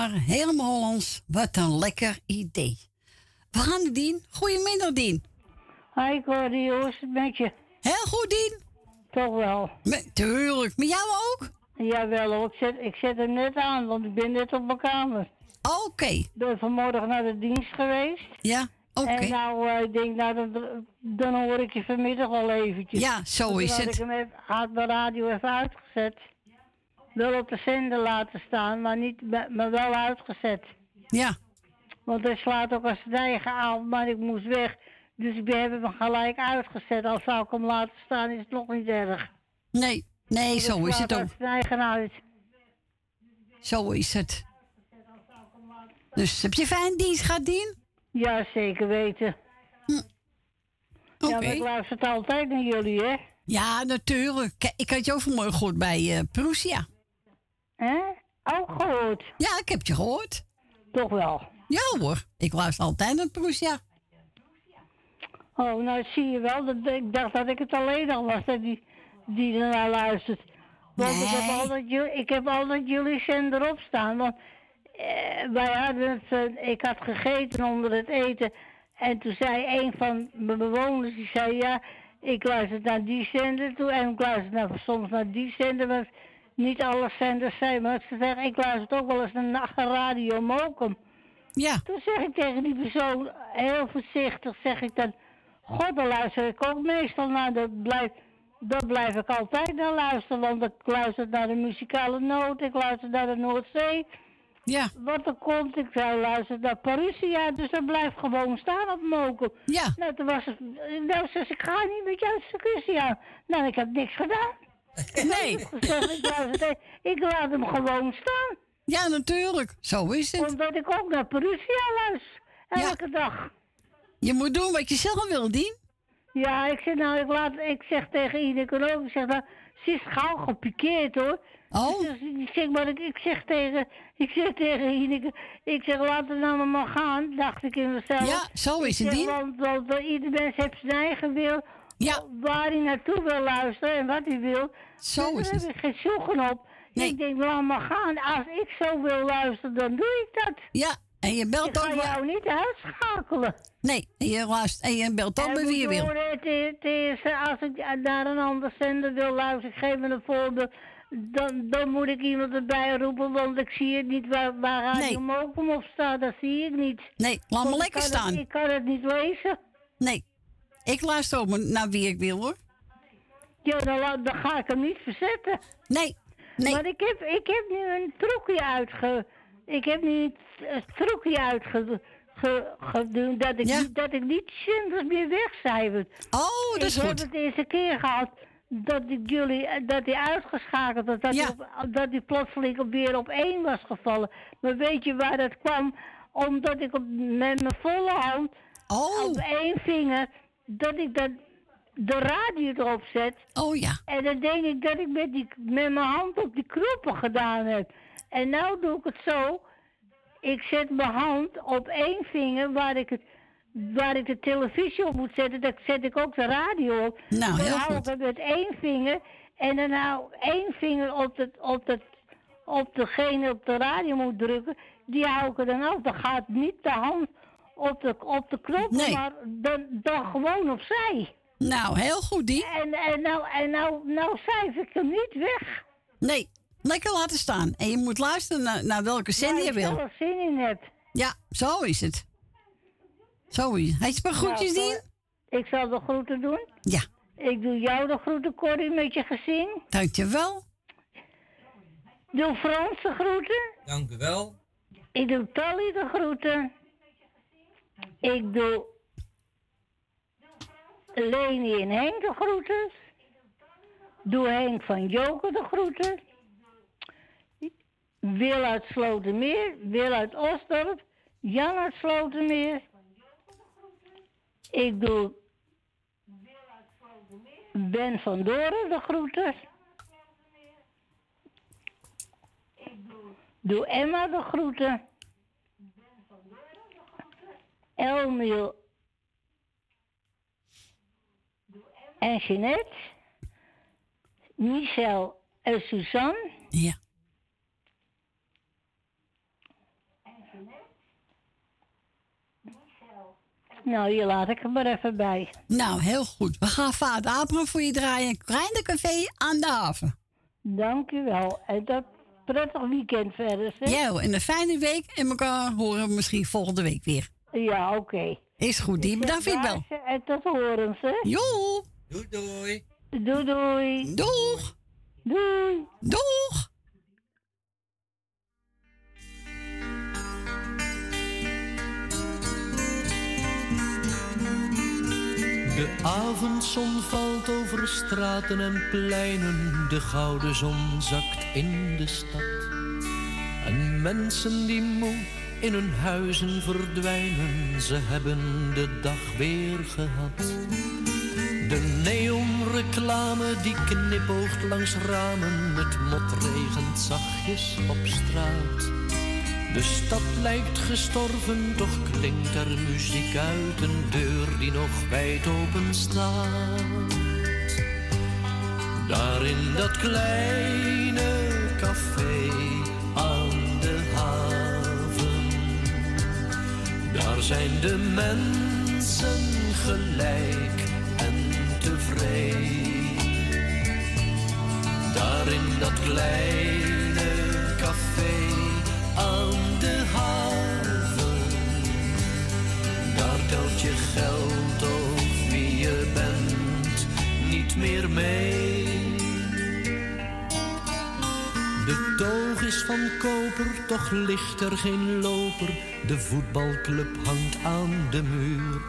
Helemaal Hollands. Wat een lekker idee. We gaan de Dien. Goedemiddag, Dien. Hi Cordy, hoe is het met je? Heel goed, Dien. Toch wel. Met, tuurlijk. Met jou ook? Jawel hoor, ik zet, ik zet hem net aan, want ik ben net op mijn kamer. Oké. Ik ben vanmorgen naar de dienst geweest. Ja, oké. En nou, eh, ik denk, nou, dan, dan hoor ik je vanmiddag al eventjes. Ja, zo Toen is het. ik hem even, had de radio even uitgezet. Wel op de zender laten staan, maar, niet, maar wel uitgezet. Ja. Want hij slaat ook als zijn eigen aan, maar ik moest weg. Dus ik heb hem gelijk uitgezet. Al zou ik hem laten staan, is het nog niet erg. Nee, nee, Want zo is het ook. als zijn eigen uit. Zo is het. Dus heb je fijn dienst gehad, Dien? Ja, zeker weten. Ja, Oké. maar ik luister het altijd naar jullie, hè? Ja, natuurlijk. Kijk, Ik had je ook vanmorgen gehoord bij eh Prussia. Hè? Ook gehoord? Ja, ik heb je gehoord. Toch wel? Ja hoor, ik luister altijd naar Prussia. Oh, nou zie je wel. Dat, ik dacht dat ik het alleen al was dat die, die ernaar luistert. Want ik, heb altijd, ju- ik heb jullie zender op staan. Want eh, wij hadden het, eh, ik had gegeten onder het eten. En toen zei een van mijn bewoners, die zei ja, ik luister naar die zender toe. En ik luister naar, soms naar die zender. Maar niet alle zenders zijn. Maar ze zeggen, ik luister ook wel eens naar Radio Mokum. Ja. Toen zeg ik tegen die persoon, heel voorzichtig, zeg ik dan... God, daar luister ik ook meestal naar. Dat blijf, dat blijf ik altijd naar luisteren. Want ik luister naar de muzikale noot, ik luister naar de Noordzee. Ja. Wat er komt, ik zou luisteren naar Parousia. Dus dat blijft gewoon staan op Mokum. Ja. Nou, toen was het... Nou, ze, ik ga niet met jou discussie aan. Nou, ik heb niks gedaan. Nee. (laughs) Ik, laat hem gewoon staan. Ja, natuurlijk. Zo is het. Omdat ik ook naar Parousia luister. Elke dag. Je moet doen wat je zelf wil, Dien. Ja, ik zeg nou, ik, laat, ik zeg tegen Ineke ook, ik zeg nou, ze is gauw gepikeerd hoor. Oh. Dus ik zeg, maar ik, ik zeg tegen, ik zeg tegen Ineke, ik zeg laat het nou maar gaan, dacht ik in mezelf. Ja, zo is het, Dien. Want, want ieder mens heeft zijn eigen wil, ja. waar hij naartoe wil luisteren en wat hij wil. Zo Dus is daar heb ik geen zoeken op. Ik denk, laat maar gaan. Als ik zo wil luisteren, dan doe ik dat. Ja, en je belt ik ga jou niet uitschakelen. Nee, en je, luistert, en je belt ook bij wie je wil. Het het is, als ik naar een ander zender wil luisteren, geef me een voorbeeld, dan, dan moet ik iemand erbij roepen, want ik zie het niet waar, waar Radio Mokum op staat, dat zie ik niet. Nee, laat ik lekker het- staan. ik kan het niet lezen. Nee, ik luister maar naar wie ik wil, hoor. Ja, dan, la- dan ga ik hem niet verzetten. Nee, nee. Maar ik heb, ik heb nu een trucje uitge... Ik heb nu een een trucje uitge... Ge, dat ik, dat ik niet zenders meer wegcijfer. Oh, dat is ik goed. heb het eerste keer gehad dat ik jullie, eh, dat hij uitgeschakeld was, dat, hij op- dat hij plotseling op- weer op één was gevallen. Maar weet je waar dat kwam? Omdat ik op, met mijn volle hand Oh. op één vinger, dat ik dat, de radio erop zet. Oh ja. En dan denk ik dat ik met, die, met mijn hand op die knoppen gedaan heb. En nou doe ik het zo. Ik zet mijn hand op één vinger waar ik, het, waar ik de televisie op moet zetten. Dan zet ik ook de radio op. Nou, dan heel hou goed. ik het met één vinger. En dan nou één vinger op, het, op, het, op degene op de radio moet drukken. Die hou ik er dan af. Dan gaat niet de hand op de, op de knop, Nee. maar dan, dan gewoon opzij. Nou, heel goed, die. En, en nou, en nou, nou cijfer ik hem niet weg. Nee, lekker laten staan. En je moet luisteren naar, naar welke zender je Waar ik wil. zelf zin in heb. Ja, zo is het. Zo is het. Heet je maar groetjes, Nou, Dien? Ik zal de groeten doen. Ja. Ik doe jou de groeten, Corrie, met je gezin. Dankjewel. Doe Frans de groeten. Dank u wel. Ik doe Tally de groeten. Ik doe Leni en Henk de groeten. Doe Henk van Joker de groeten. Wil uit Slotermeer, Wil uit Osdorp, Jan uit Slotermeer. Ik doe Ben van Doren de groeten. Doe Emma de groeten. Elmiel en Jeanette. Michel en Suzanne. Ja. Nou, hier laat ik er maar even bij. Nou, heel goed. We gaan Vader Abraham voor je draaien. Kleine café aan de haven. Dank u wel. En dat prettig weekend verder, zeg. Ja, en een fijne week. En elkaar horen we misschien volgende week weer. Ja, oké. Is goed, die. Bedankt voor je bel. En tot horens, hè. Jo. Doei doei. Doei doei. Doeg. Doei. Doeg. De avondzon valt over straten en pleinen, de gouden zon zakt in de stad. En mensen die moe in hun huizen verdwijnen, ze hebben de dag weer gehad. De neonreclame die knipoogt langs ramen, het mot regent zachtjes op straat. De stad lijkt gestorven, toch klinkt er muziek uit een deur die nog wijd open staat. Daar in dat kleine café aan de haven, zijn de mensen gelijk en tevreden. Daar in dat kleine café aan de haven. Daar telt je geld of wie je bent niet meer mee. De toog is van koper, toch ligt er geen loper. De voetbalclub hangt aan de muur.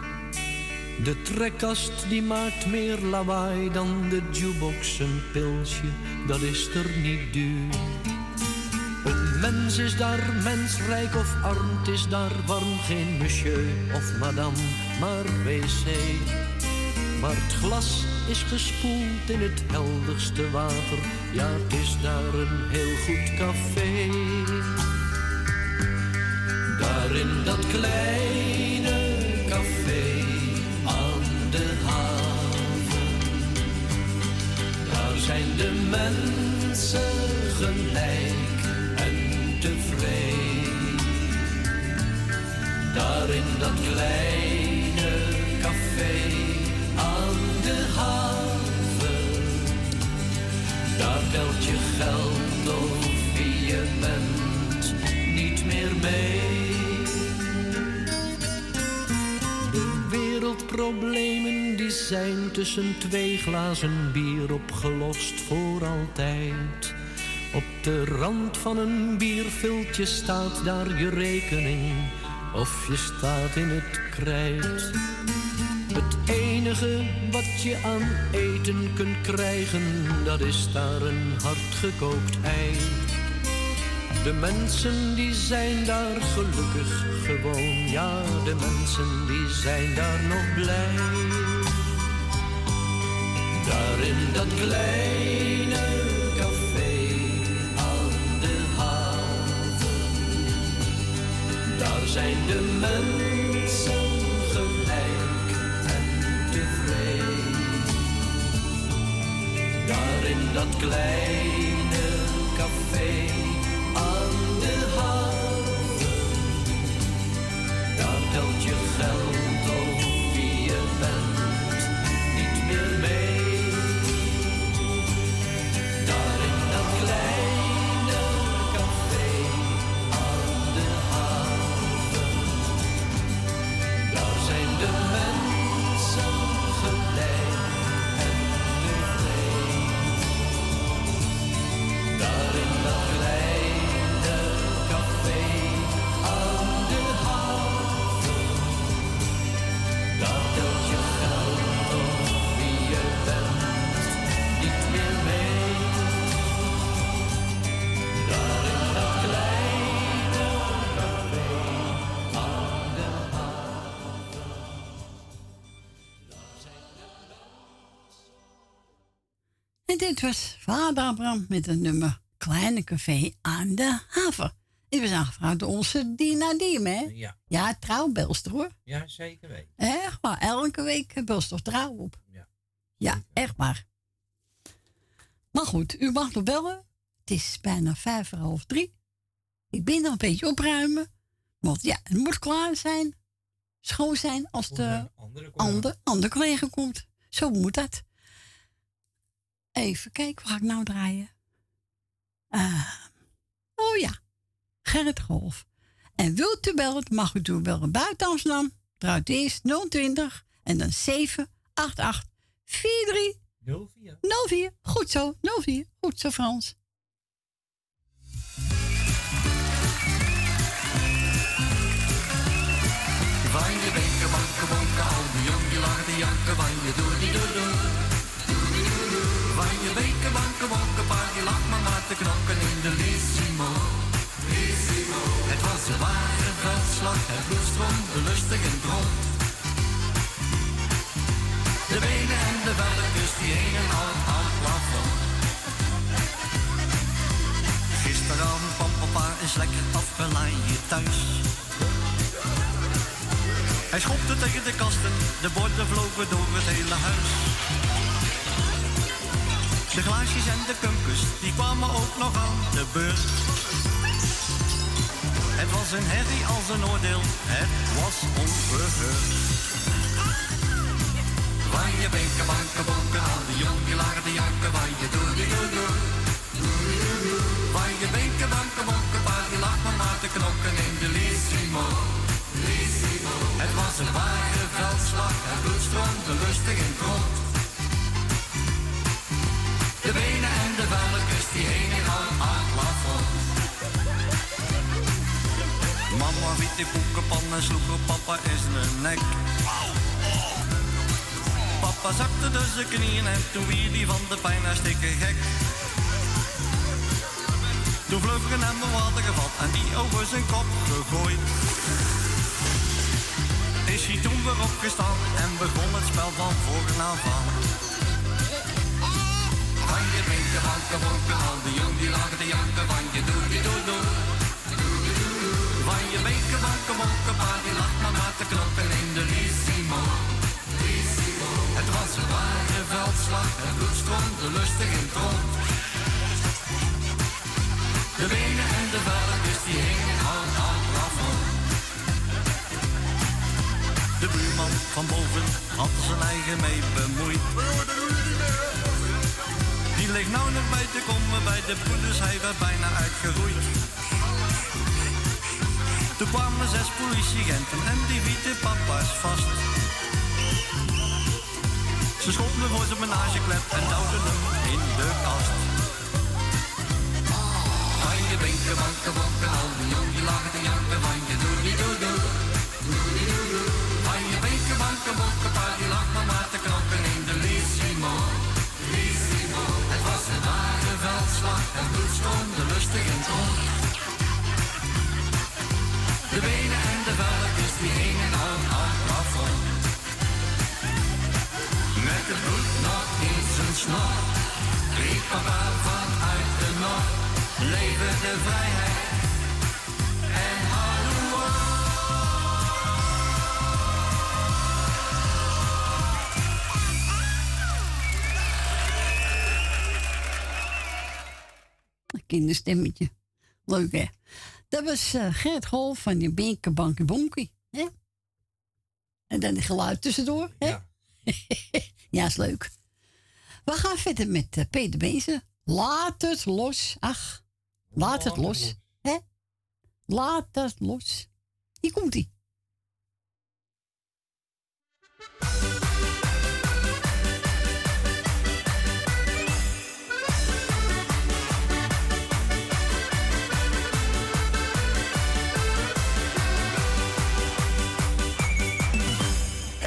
De trekkast die maakt meer lawaai dan de jukebox. Een pilsje, dat is er niet duur. Een mens is daar mens, rijk of arm, is daar warm. Geen monsieur of madame, maar wc. Maar het glas is gespoeld in het helderste water. Ja, het is daar een heel goed café. Daar in dat kleine café aan de haven. Daar zijn de mensen gelijk en tevreden. Daar in dat kleine café de haven. Daar telt je geld of wie je bent niet meer mee. De wereldproblemen die zijn tussen twee glazen bier opgelost voor altijd. Op de rand van een bierviltje staat daar je rekening of je staat in het krijt. Het enige wat je aan eten kunt krijgen, dat is daar een hardgekookt ei. De mensen die zijn daar gelukkig gewoon, ja, de mensen die zijn daar nog blij. Daar in dat kleine café aan de haven, daar zijn de mensen dat kleine café was Vader Abraham met het nummer Kleine Café aan de Haven. Dit was aangevraagd door onze Dina Diem, hè? Ja. Ja, trouwbelster hoor. Ja, zeker weten. Echt waar, elke week belst toch trouw op. Ja. Ja, echt waar. Maar goed, u mag nog bellen. Het is bijna vijf voor half drie. Ik ben nog een beetje opruimen. Want ja, het moet klaar zijn. Schoon zijn als de andere, andere collega komt. Zo moet dat. Even kijken, ga ik nou draaien? Ah, oh ja, Gerrit Golf. En wilt u bellen, mag u doen bellen buiten Amsterdam. Draait eerst 020 en dan 788 43 04. 04. Goed zo, 04. Goed zo, Frans. Van je wenken, wanken, bonken, al die jong die lachen janken, je doe die doe doe. Je wenken, wanken, bonken, paar die lacht maar maar te knokken in de Lissimo. Het was een ware veldslag, het bloed stroomde lustig en rond. De benen en de velletjes die hingen al aan het plafond. Gisteravond kwam papa eens lekker afgelaaid thuis. Hij schopte tegen de kasten, de borden vlogen door het hele huis. De glaasjes en de kumpus, die kwamen ook nog aan de beurt. Het was een herrie als een oordeel, het was onverheurd. Van je benken, banken, bonken, aan de jong, die lagen de janken, waar je doe, die doe, doe. Van je benken, banken, bonken, pa, die lag maar maar te knokken in de Lissimo. Het was een ware veldslag, het bloed stroomde lustig in het de velkens die al aan het. Mama wiet die koekenpan en sloeg op papa in zijn nek. Papa zakte dus zijn knieën en toen wie die van de pijn hartstikke gek. Toen vlug er hem een water gevat en die over zijn kop gegooid. Is hij toen weer opgestaan en begon het spel van voren aan. Van je binken, banken, bonken, al die jong die lagen te janken van je doe die doe doe. Van je binken, banken, bonken, pa die lag maar maar te knoppen in de. Lissimo. Het was een ware veldslag, het bloed stroomde lustig in het rond. De benen en de velkens die hingen aan het plafond. De buurman van boven had zijn eigen mee bemoeid. Ligt nou nog bij te komen bij de poeders, hij werd bijna uitgeroeid. Toen kwamen zes politieagenten en die wieten papa's vast. Ze schopten voor zijn menageklep en duwden hem in de kast. Van je bonken, al die jong die lagen te janken van je doe die doe doe. Van je binken, banken, bonken, pa die lag en bloed stroomde lustig het rond. De benen en de velkens die hingen al aan het plafond. Met het bloed nog in zijn snor, riep papa vanuit de noord. Leven de vrijheid en kinderstemmetje. Leuk hè? Dat was eh Gert Hol van je Binke Bankie Bonkie. Hè? En dan die geluid tussendoor. Hè? Ja. (laughs) ja, is leuk. We gaan verder met eh, Peter Bezen. Laat het los. Ach, laat het los. Hè? Laat het los. Hier komt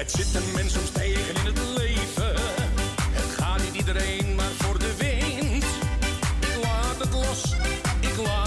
Zit een mens soms tegen in het leven. Het gaat niet iedereen maar voor de wind. Ik laat het los, ik laat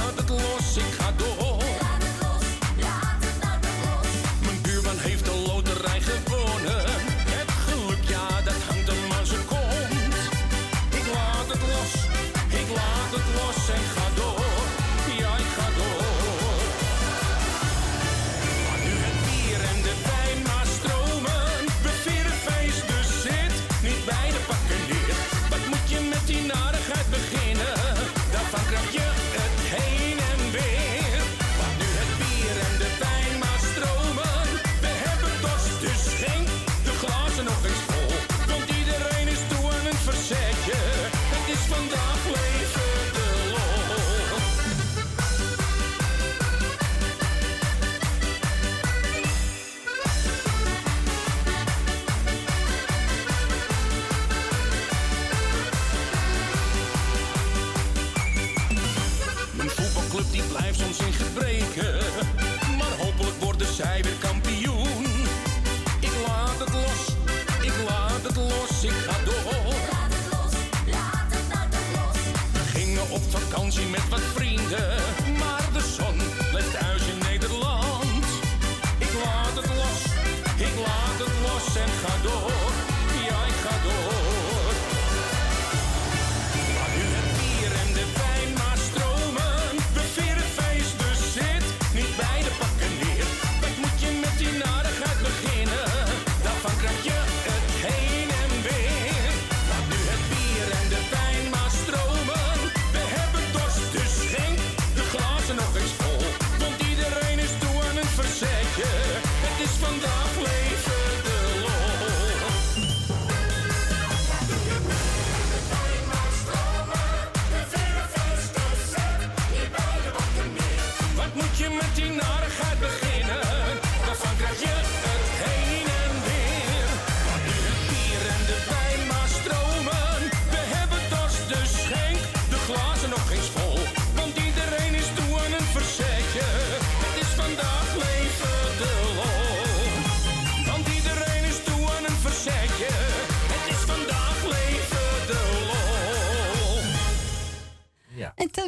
met wat vrienden.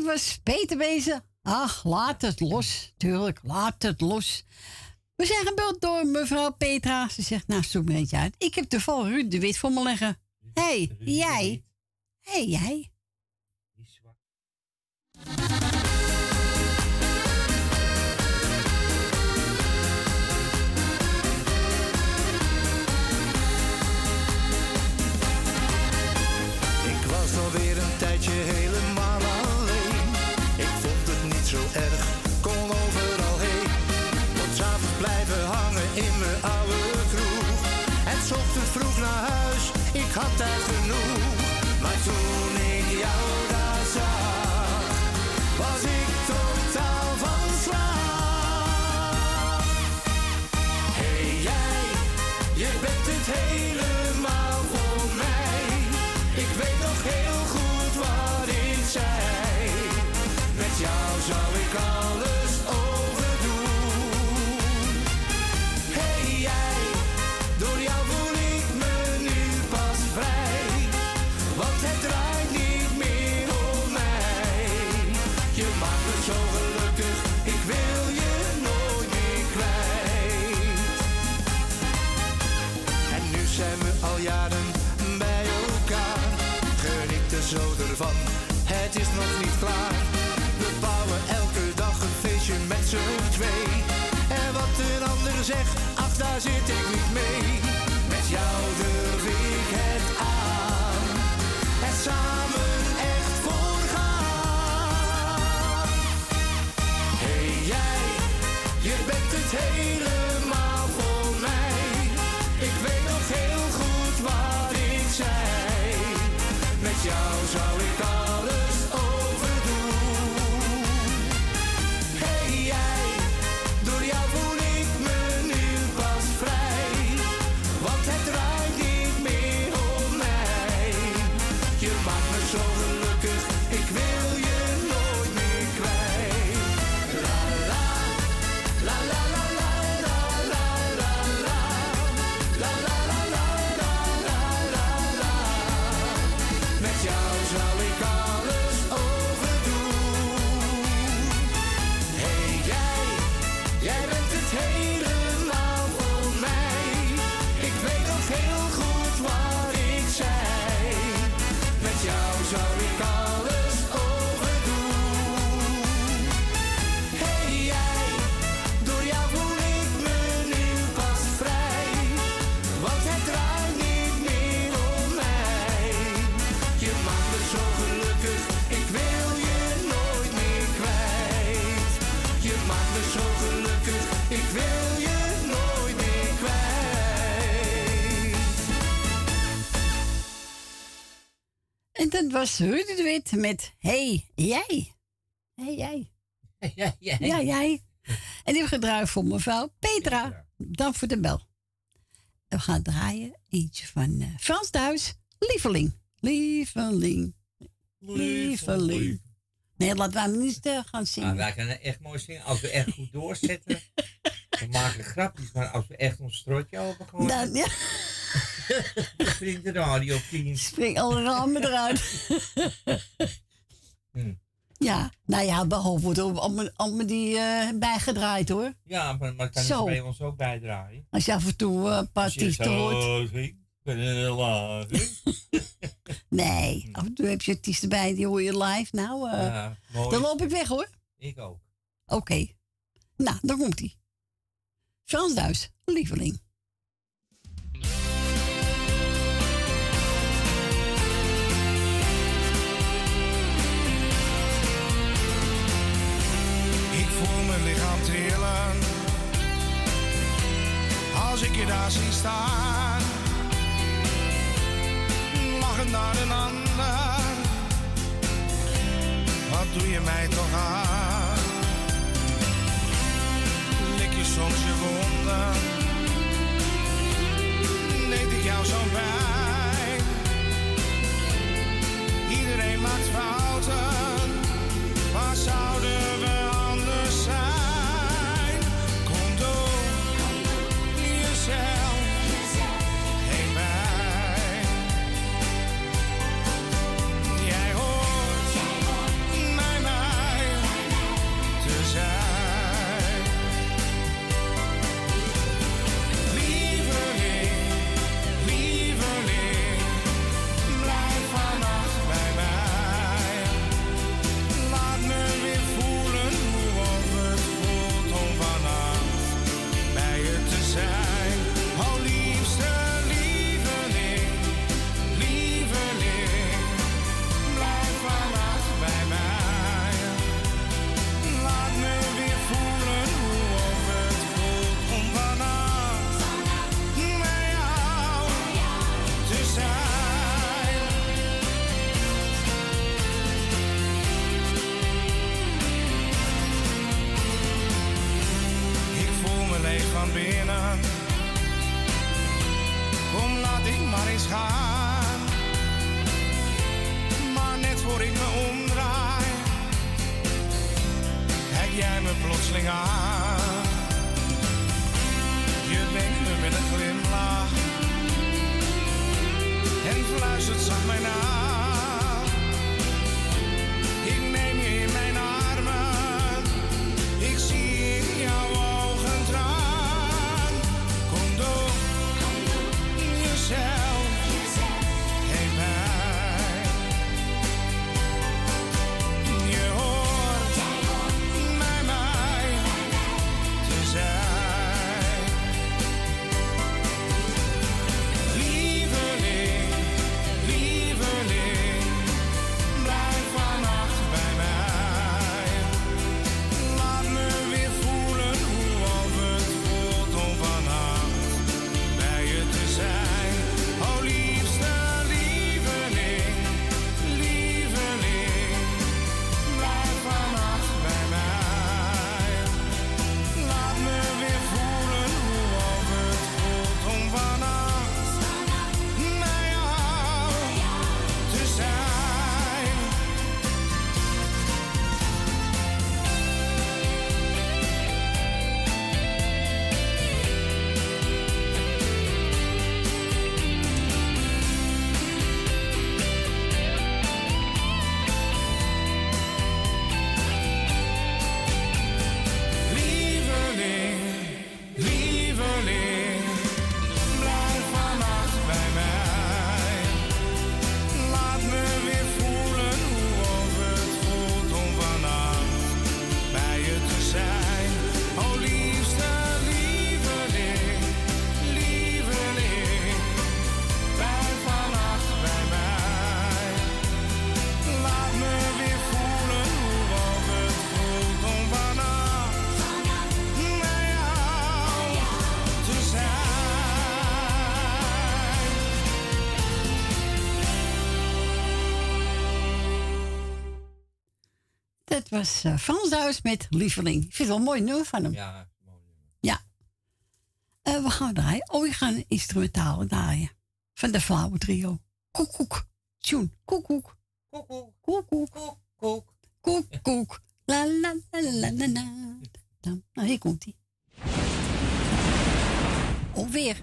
Was Peter Wezen. Ach, laat het los. Tuurlijk, laat het los. We zijn gebeld door mevrouw Petra. Ze zegt, nou, zoek me eentje uit. Ik heb toevallig Ruud de Wit voor me leggen. Hé, hey, jij. Hé, hey, jij. Ik was alweer een tijdje helemaal ik had tijd het is nog niet klaar. We bouwen elke dag een feestje met z'n twee. En wat een ander zegt, ach daar zit ik niet mee. Met jou durf ik het aan. En samen echt voor gaan. Hey jij, je bent het helemaal voor mij. Ik weet nog heel goed wat ik zei. Met jou zou dat was Ruud de Wit met Hey, jij. Hey, jij. (laughs) Ja, jij. Ja, jij. En die gedraaid voor mevrouw Petra. Dan voor de bel. En we gaan draaien eentje van eh, Frans Duits. Lieveling. Lieveling. Lieveling. Nee, laten we hem niet gaan zingen. wij kunnen echt mooi zingen. Als we echt goed doorzetten. (laughs) we maken grapjes, maar als we echt ons strotje opengooien. Dan, ja. (laughs) dan springt de radio op 10. Spring alle ramen eruit. (laughs) Hm. Ja, nou ja, behalve wordt allemaal, die eh, bijgedraaid hoor. Ja, maar, maar kan je bij ons ook bijdraaien? Als je af en toe eh, een paar Als je artiesten hoort. (laughs) Nee, af en toe heb je artiesten bij, die hoor je live. Nou, eh, Ja, dan loop ik weg hoor. Ik ook. Oké. Nou, dan komt hij. Frans Duis, lieveling. Als ik je daar zie staan. Lachend naar een ander, wat doe je mij toch aan? Lik je soms je wonden, deed ik jou zo'n pijn? Iedereen maakt fouten, waar zouden was uh, Frans met Lieveling. Ik vind het wel mooi nummer van hem. Ja, mooi. Ja. Eh, we gaan draaien. Oh, we gaan instrumentaal instrumentale draaien. Van de Flauwe Trio. Koek, koek. Tune. Koek, koek. Koek, koek. Koek, koek. Koek, koek. La, la, la, la, la, la. Nou, hier komt hij. Alweer.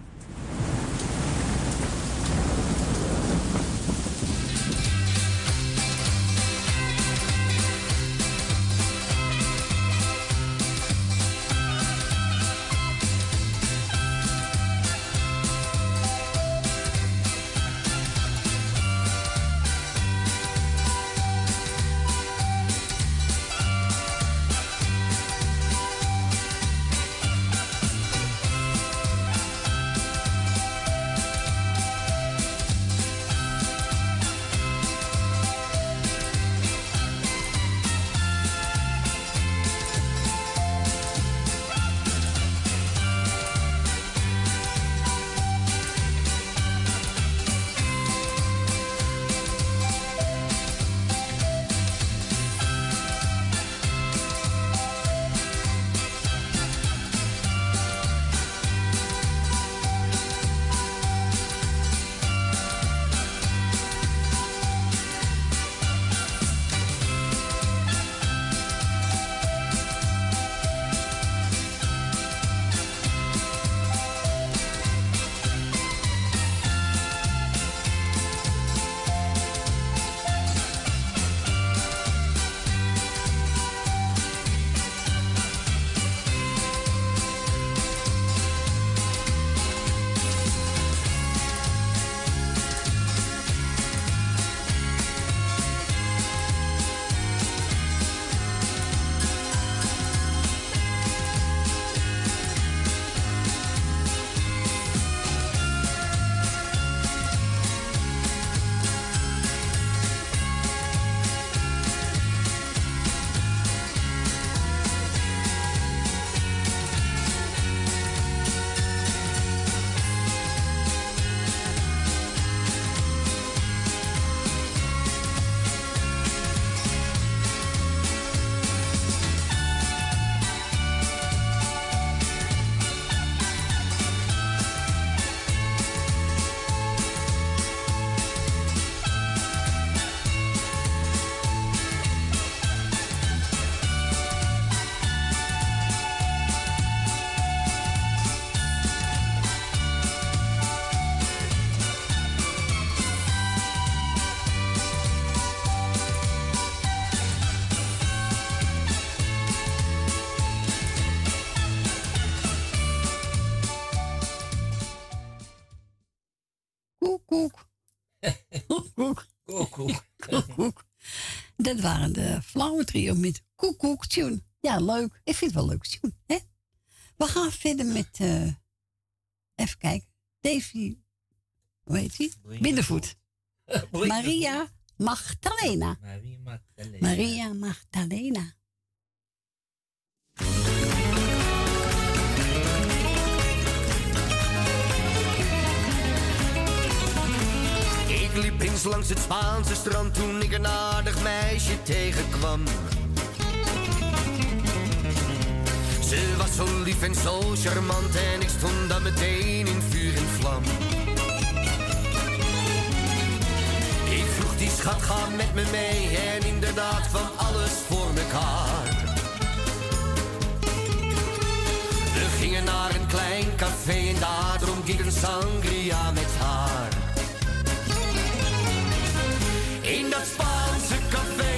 Dat waren de flauwe trio met koek koek tune. Ja, leuk. Ik vind het wel leuk tune, hè? We gaan verder met, eh, even kijken, Davy, hoe heet hij? Binnenvoet. Maria Magdalena. Maria Magdalena. Maria Magdalena. Liep eens langs het Spaanse strand toen ik een aardig meisje tegenkwam. Ze was zo lief en zo charmant en ik stond dan meteen in vuur en vlam. Ik vroeg die schat, ga met me mee en inderdaad kwam alles voor mekaar. We gingen naar een klein café en daar dronk ik een sangria met haar. In dat Spaanse café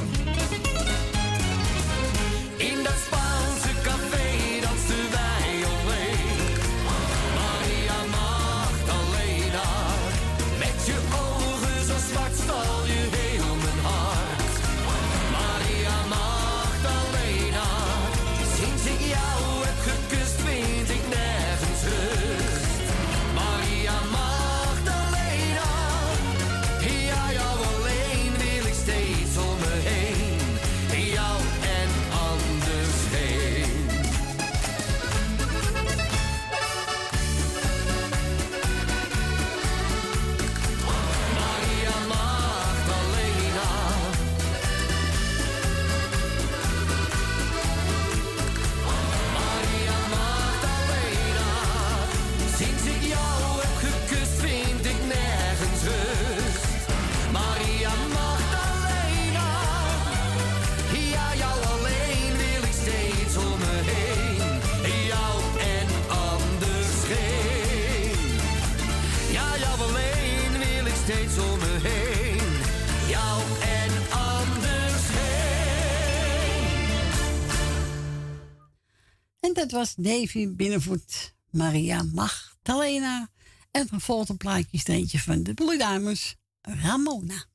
In dat dat was Davy Binnenvoet, Maria Magdalena. En vervolgens een plaatje is er eentje van de Ramona.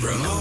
Ramona,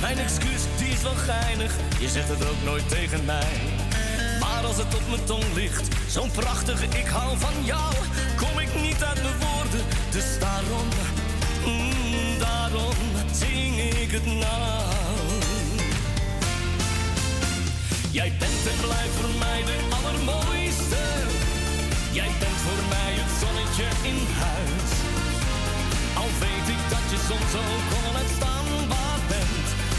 Mijn excuus, die is wel geinig. Je zegt het ook nooit tegen mij. Maar als het op mijn tong ligt, zo'n prachtige ik hou van jou, kom ik niet uit mijn woorden. Dus daarom, mm, daarom zing ik het nou. Jij bent en blijft voor mij de allermooiste. Jij bent voor mij het zonnetje in huis. Al weet ik dat je soms ook onuitstaanbaar.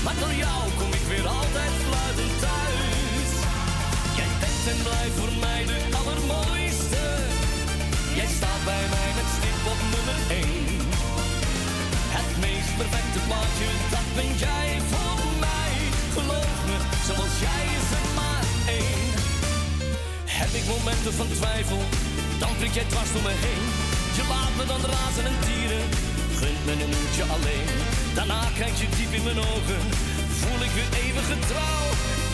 Maar door jou kom ik weer altijd fluitend thuis. Jij bent en blijft voor mij de allermooiste. Jij staat bij mij met stip op nummer 1. Het meest perfecte plaatje, dat ben jij voor mij. Geloof me, zoals jij is er maar één. Heb ik momenten van twijfel, dan prik jij dwars door me heen. Je laat me dan razen en tieren, gunt me een uurtje alleen. Daarna kijk je diep in mijn ogen, voel ik weer eeuwige trouw.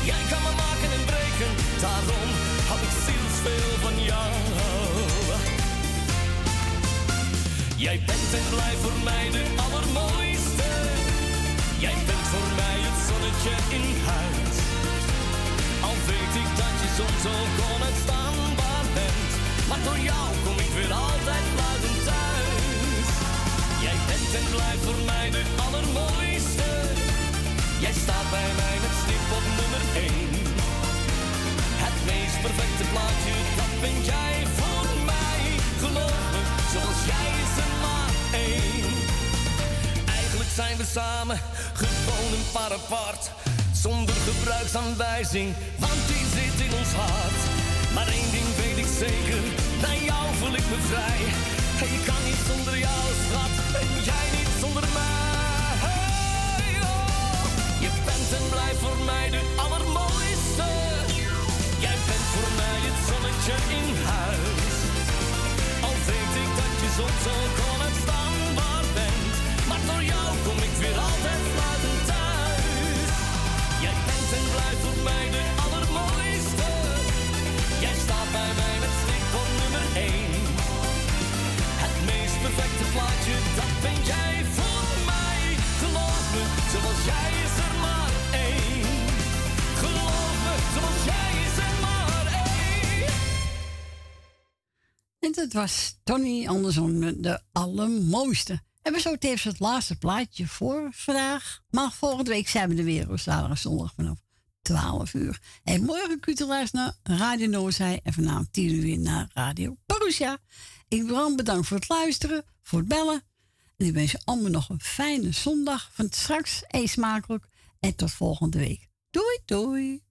Jij kan me maken en breken, daarom hou ik zielsveel van jou. Jij bent en blijft voor mij de allermooiste. Jij bent voor mij het zonnetje in huis. Al weet ik dat je soms ook onuitstaanbaar bent. Maar door jou kom ik weer altijd bent en voor mij de allermooiste. Jij staat bij mij met stip op nummer 1. Het meest perfecte plaatje, dat ben jij voor mij. Geloof me, zoals jij is er maar één. Eigenlijk zijn we samen, gewoon een paar apart. Zonder gebruiksaanwijzing, want die zit in ons hart. Maar één ding weet ik zeker, bij jou voel ik me vrij. En je kan niet zonder jou, schat, en jij oh. Je bent en blijft voor mij de allermooiste. Jij bent voor mij het zonnetje in huis. Al weet ik dat je soms ook onuitstaanbaar bent. Maar door jou kom ik weer altijd fluitend thuis. Jij bent en blijft voor mij de Dat was Tony Anderson, de allermooiste. En we zo tevens het laatste plaatje voor vandaag. Maar volgende week zijn we er weer op zaterdag zondag vanaf 12 uur. En morgen kunt u luisteren naar Radio Noorzij en vanavond 10 uur weer naar Radio Parousia. Ik wil bedankt voor het luisteren, voor het bellen. En ik wens je allemaal nog een fijne zondag. Van straks eet smakelijk en tot volgende week. Doei, doei.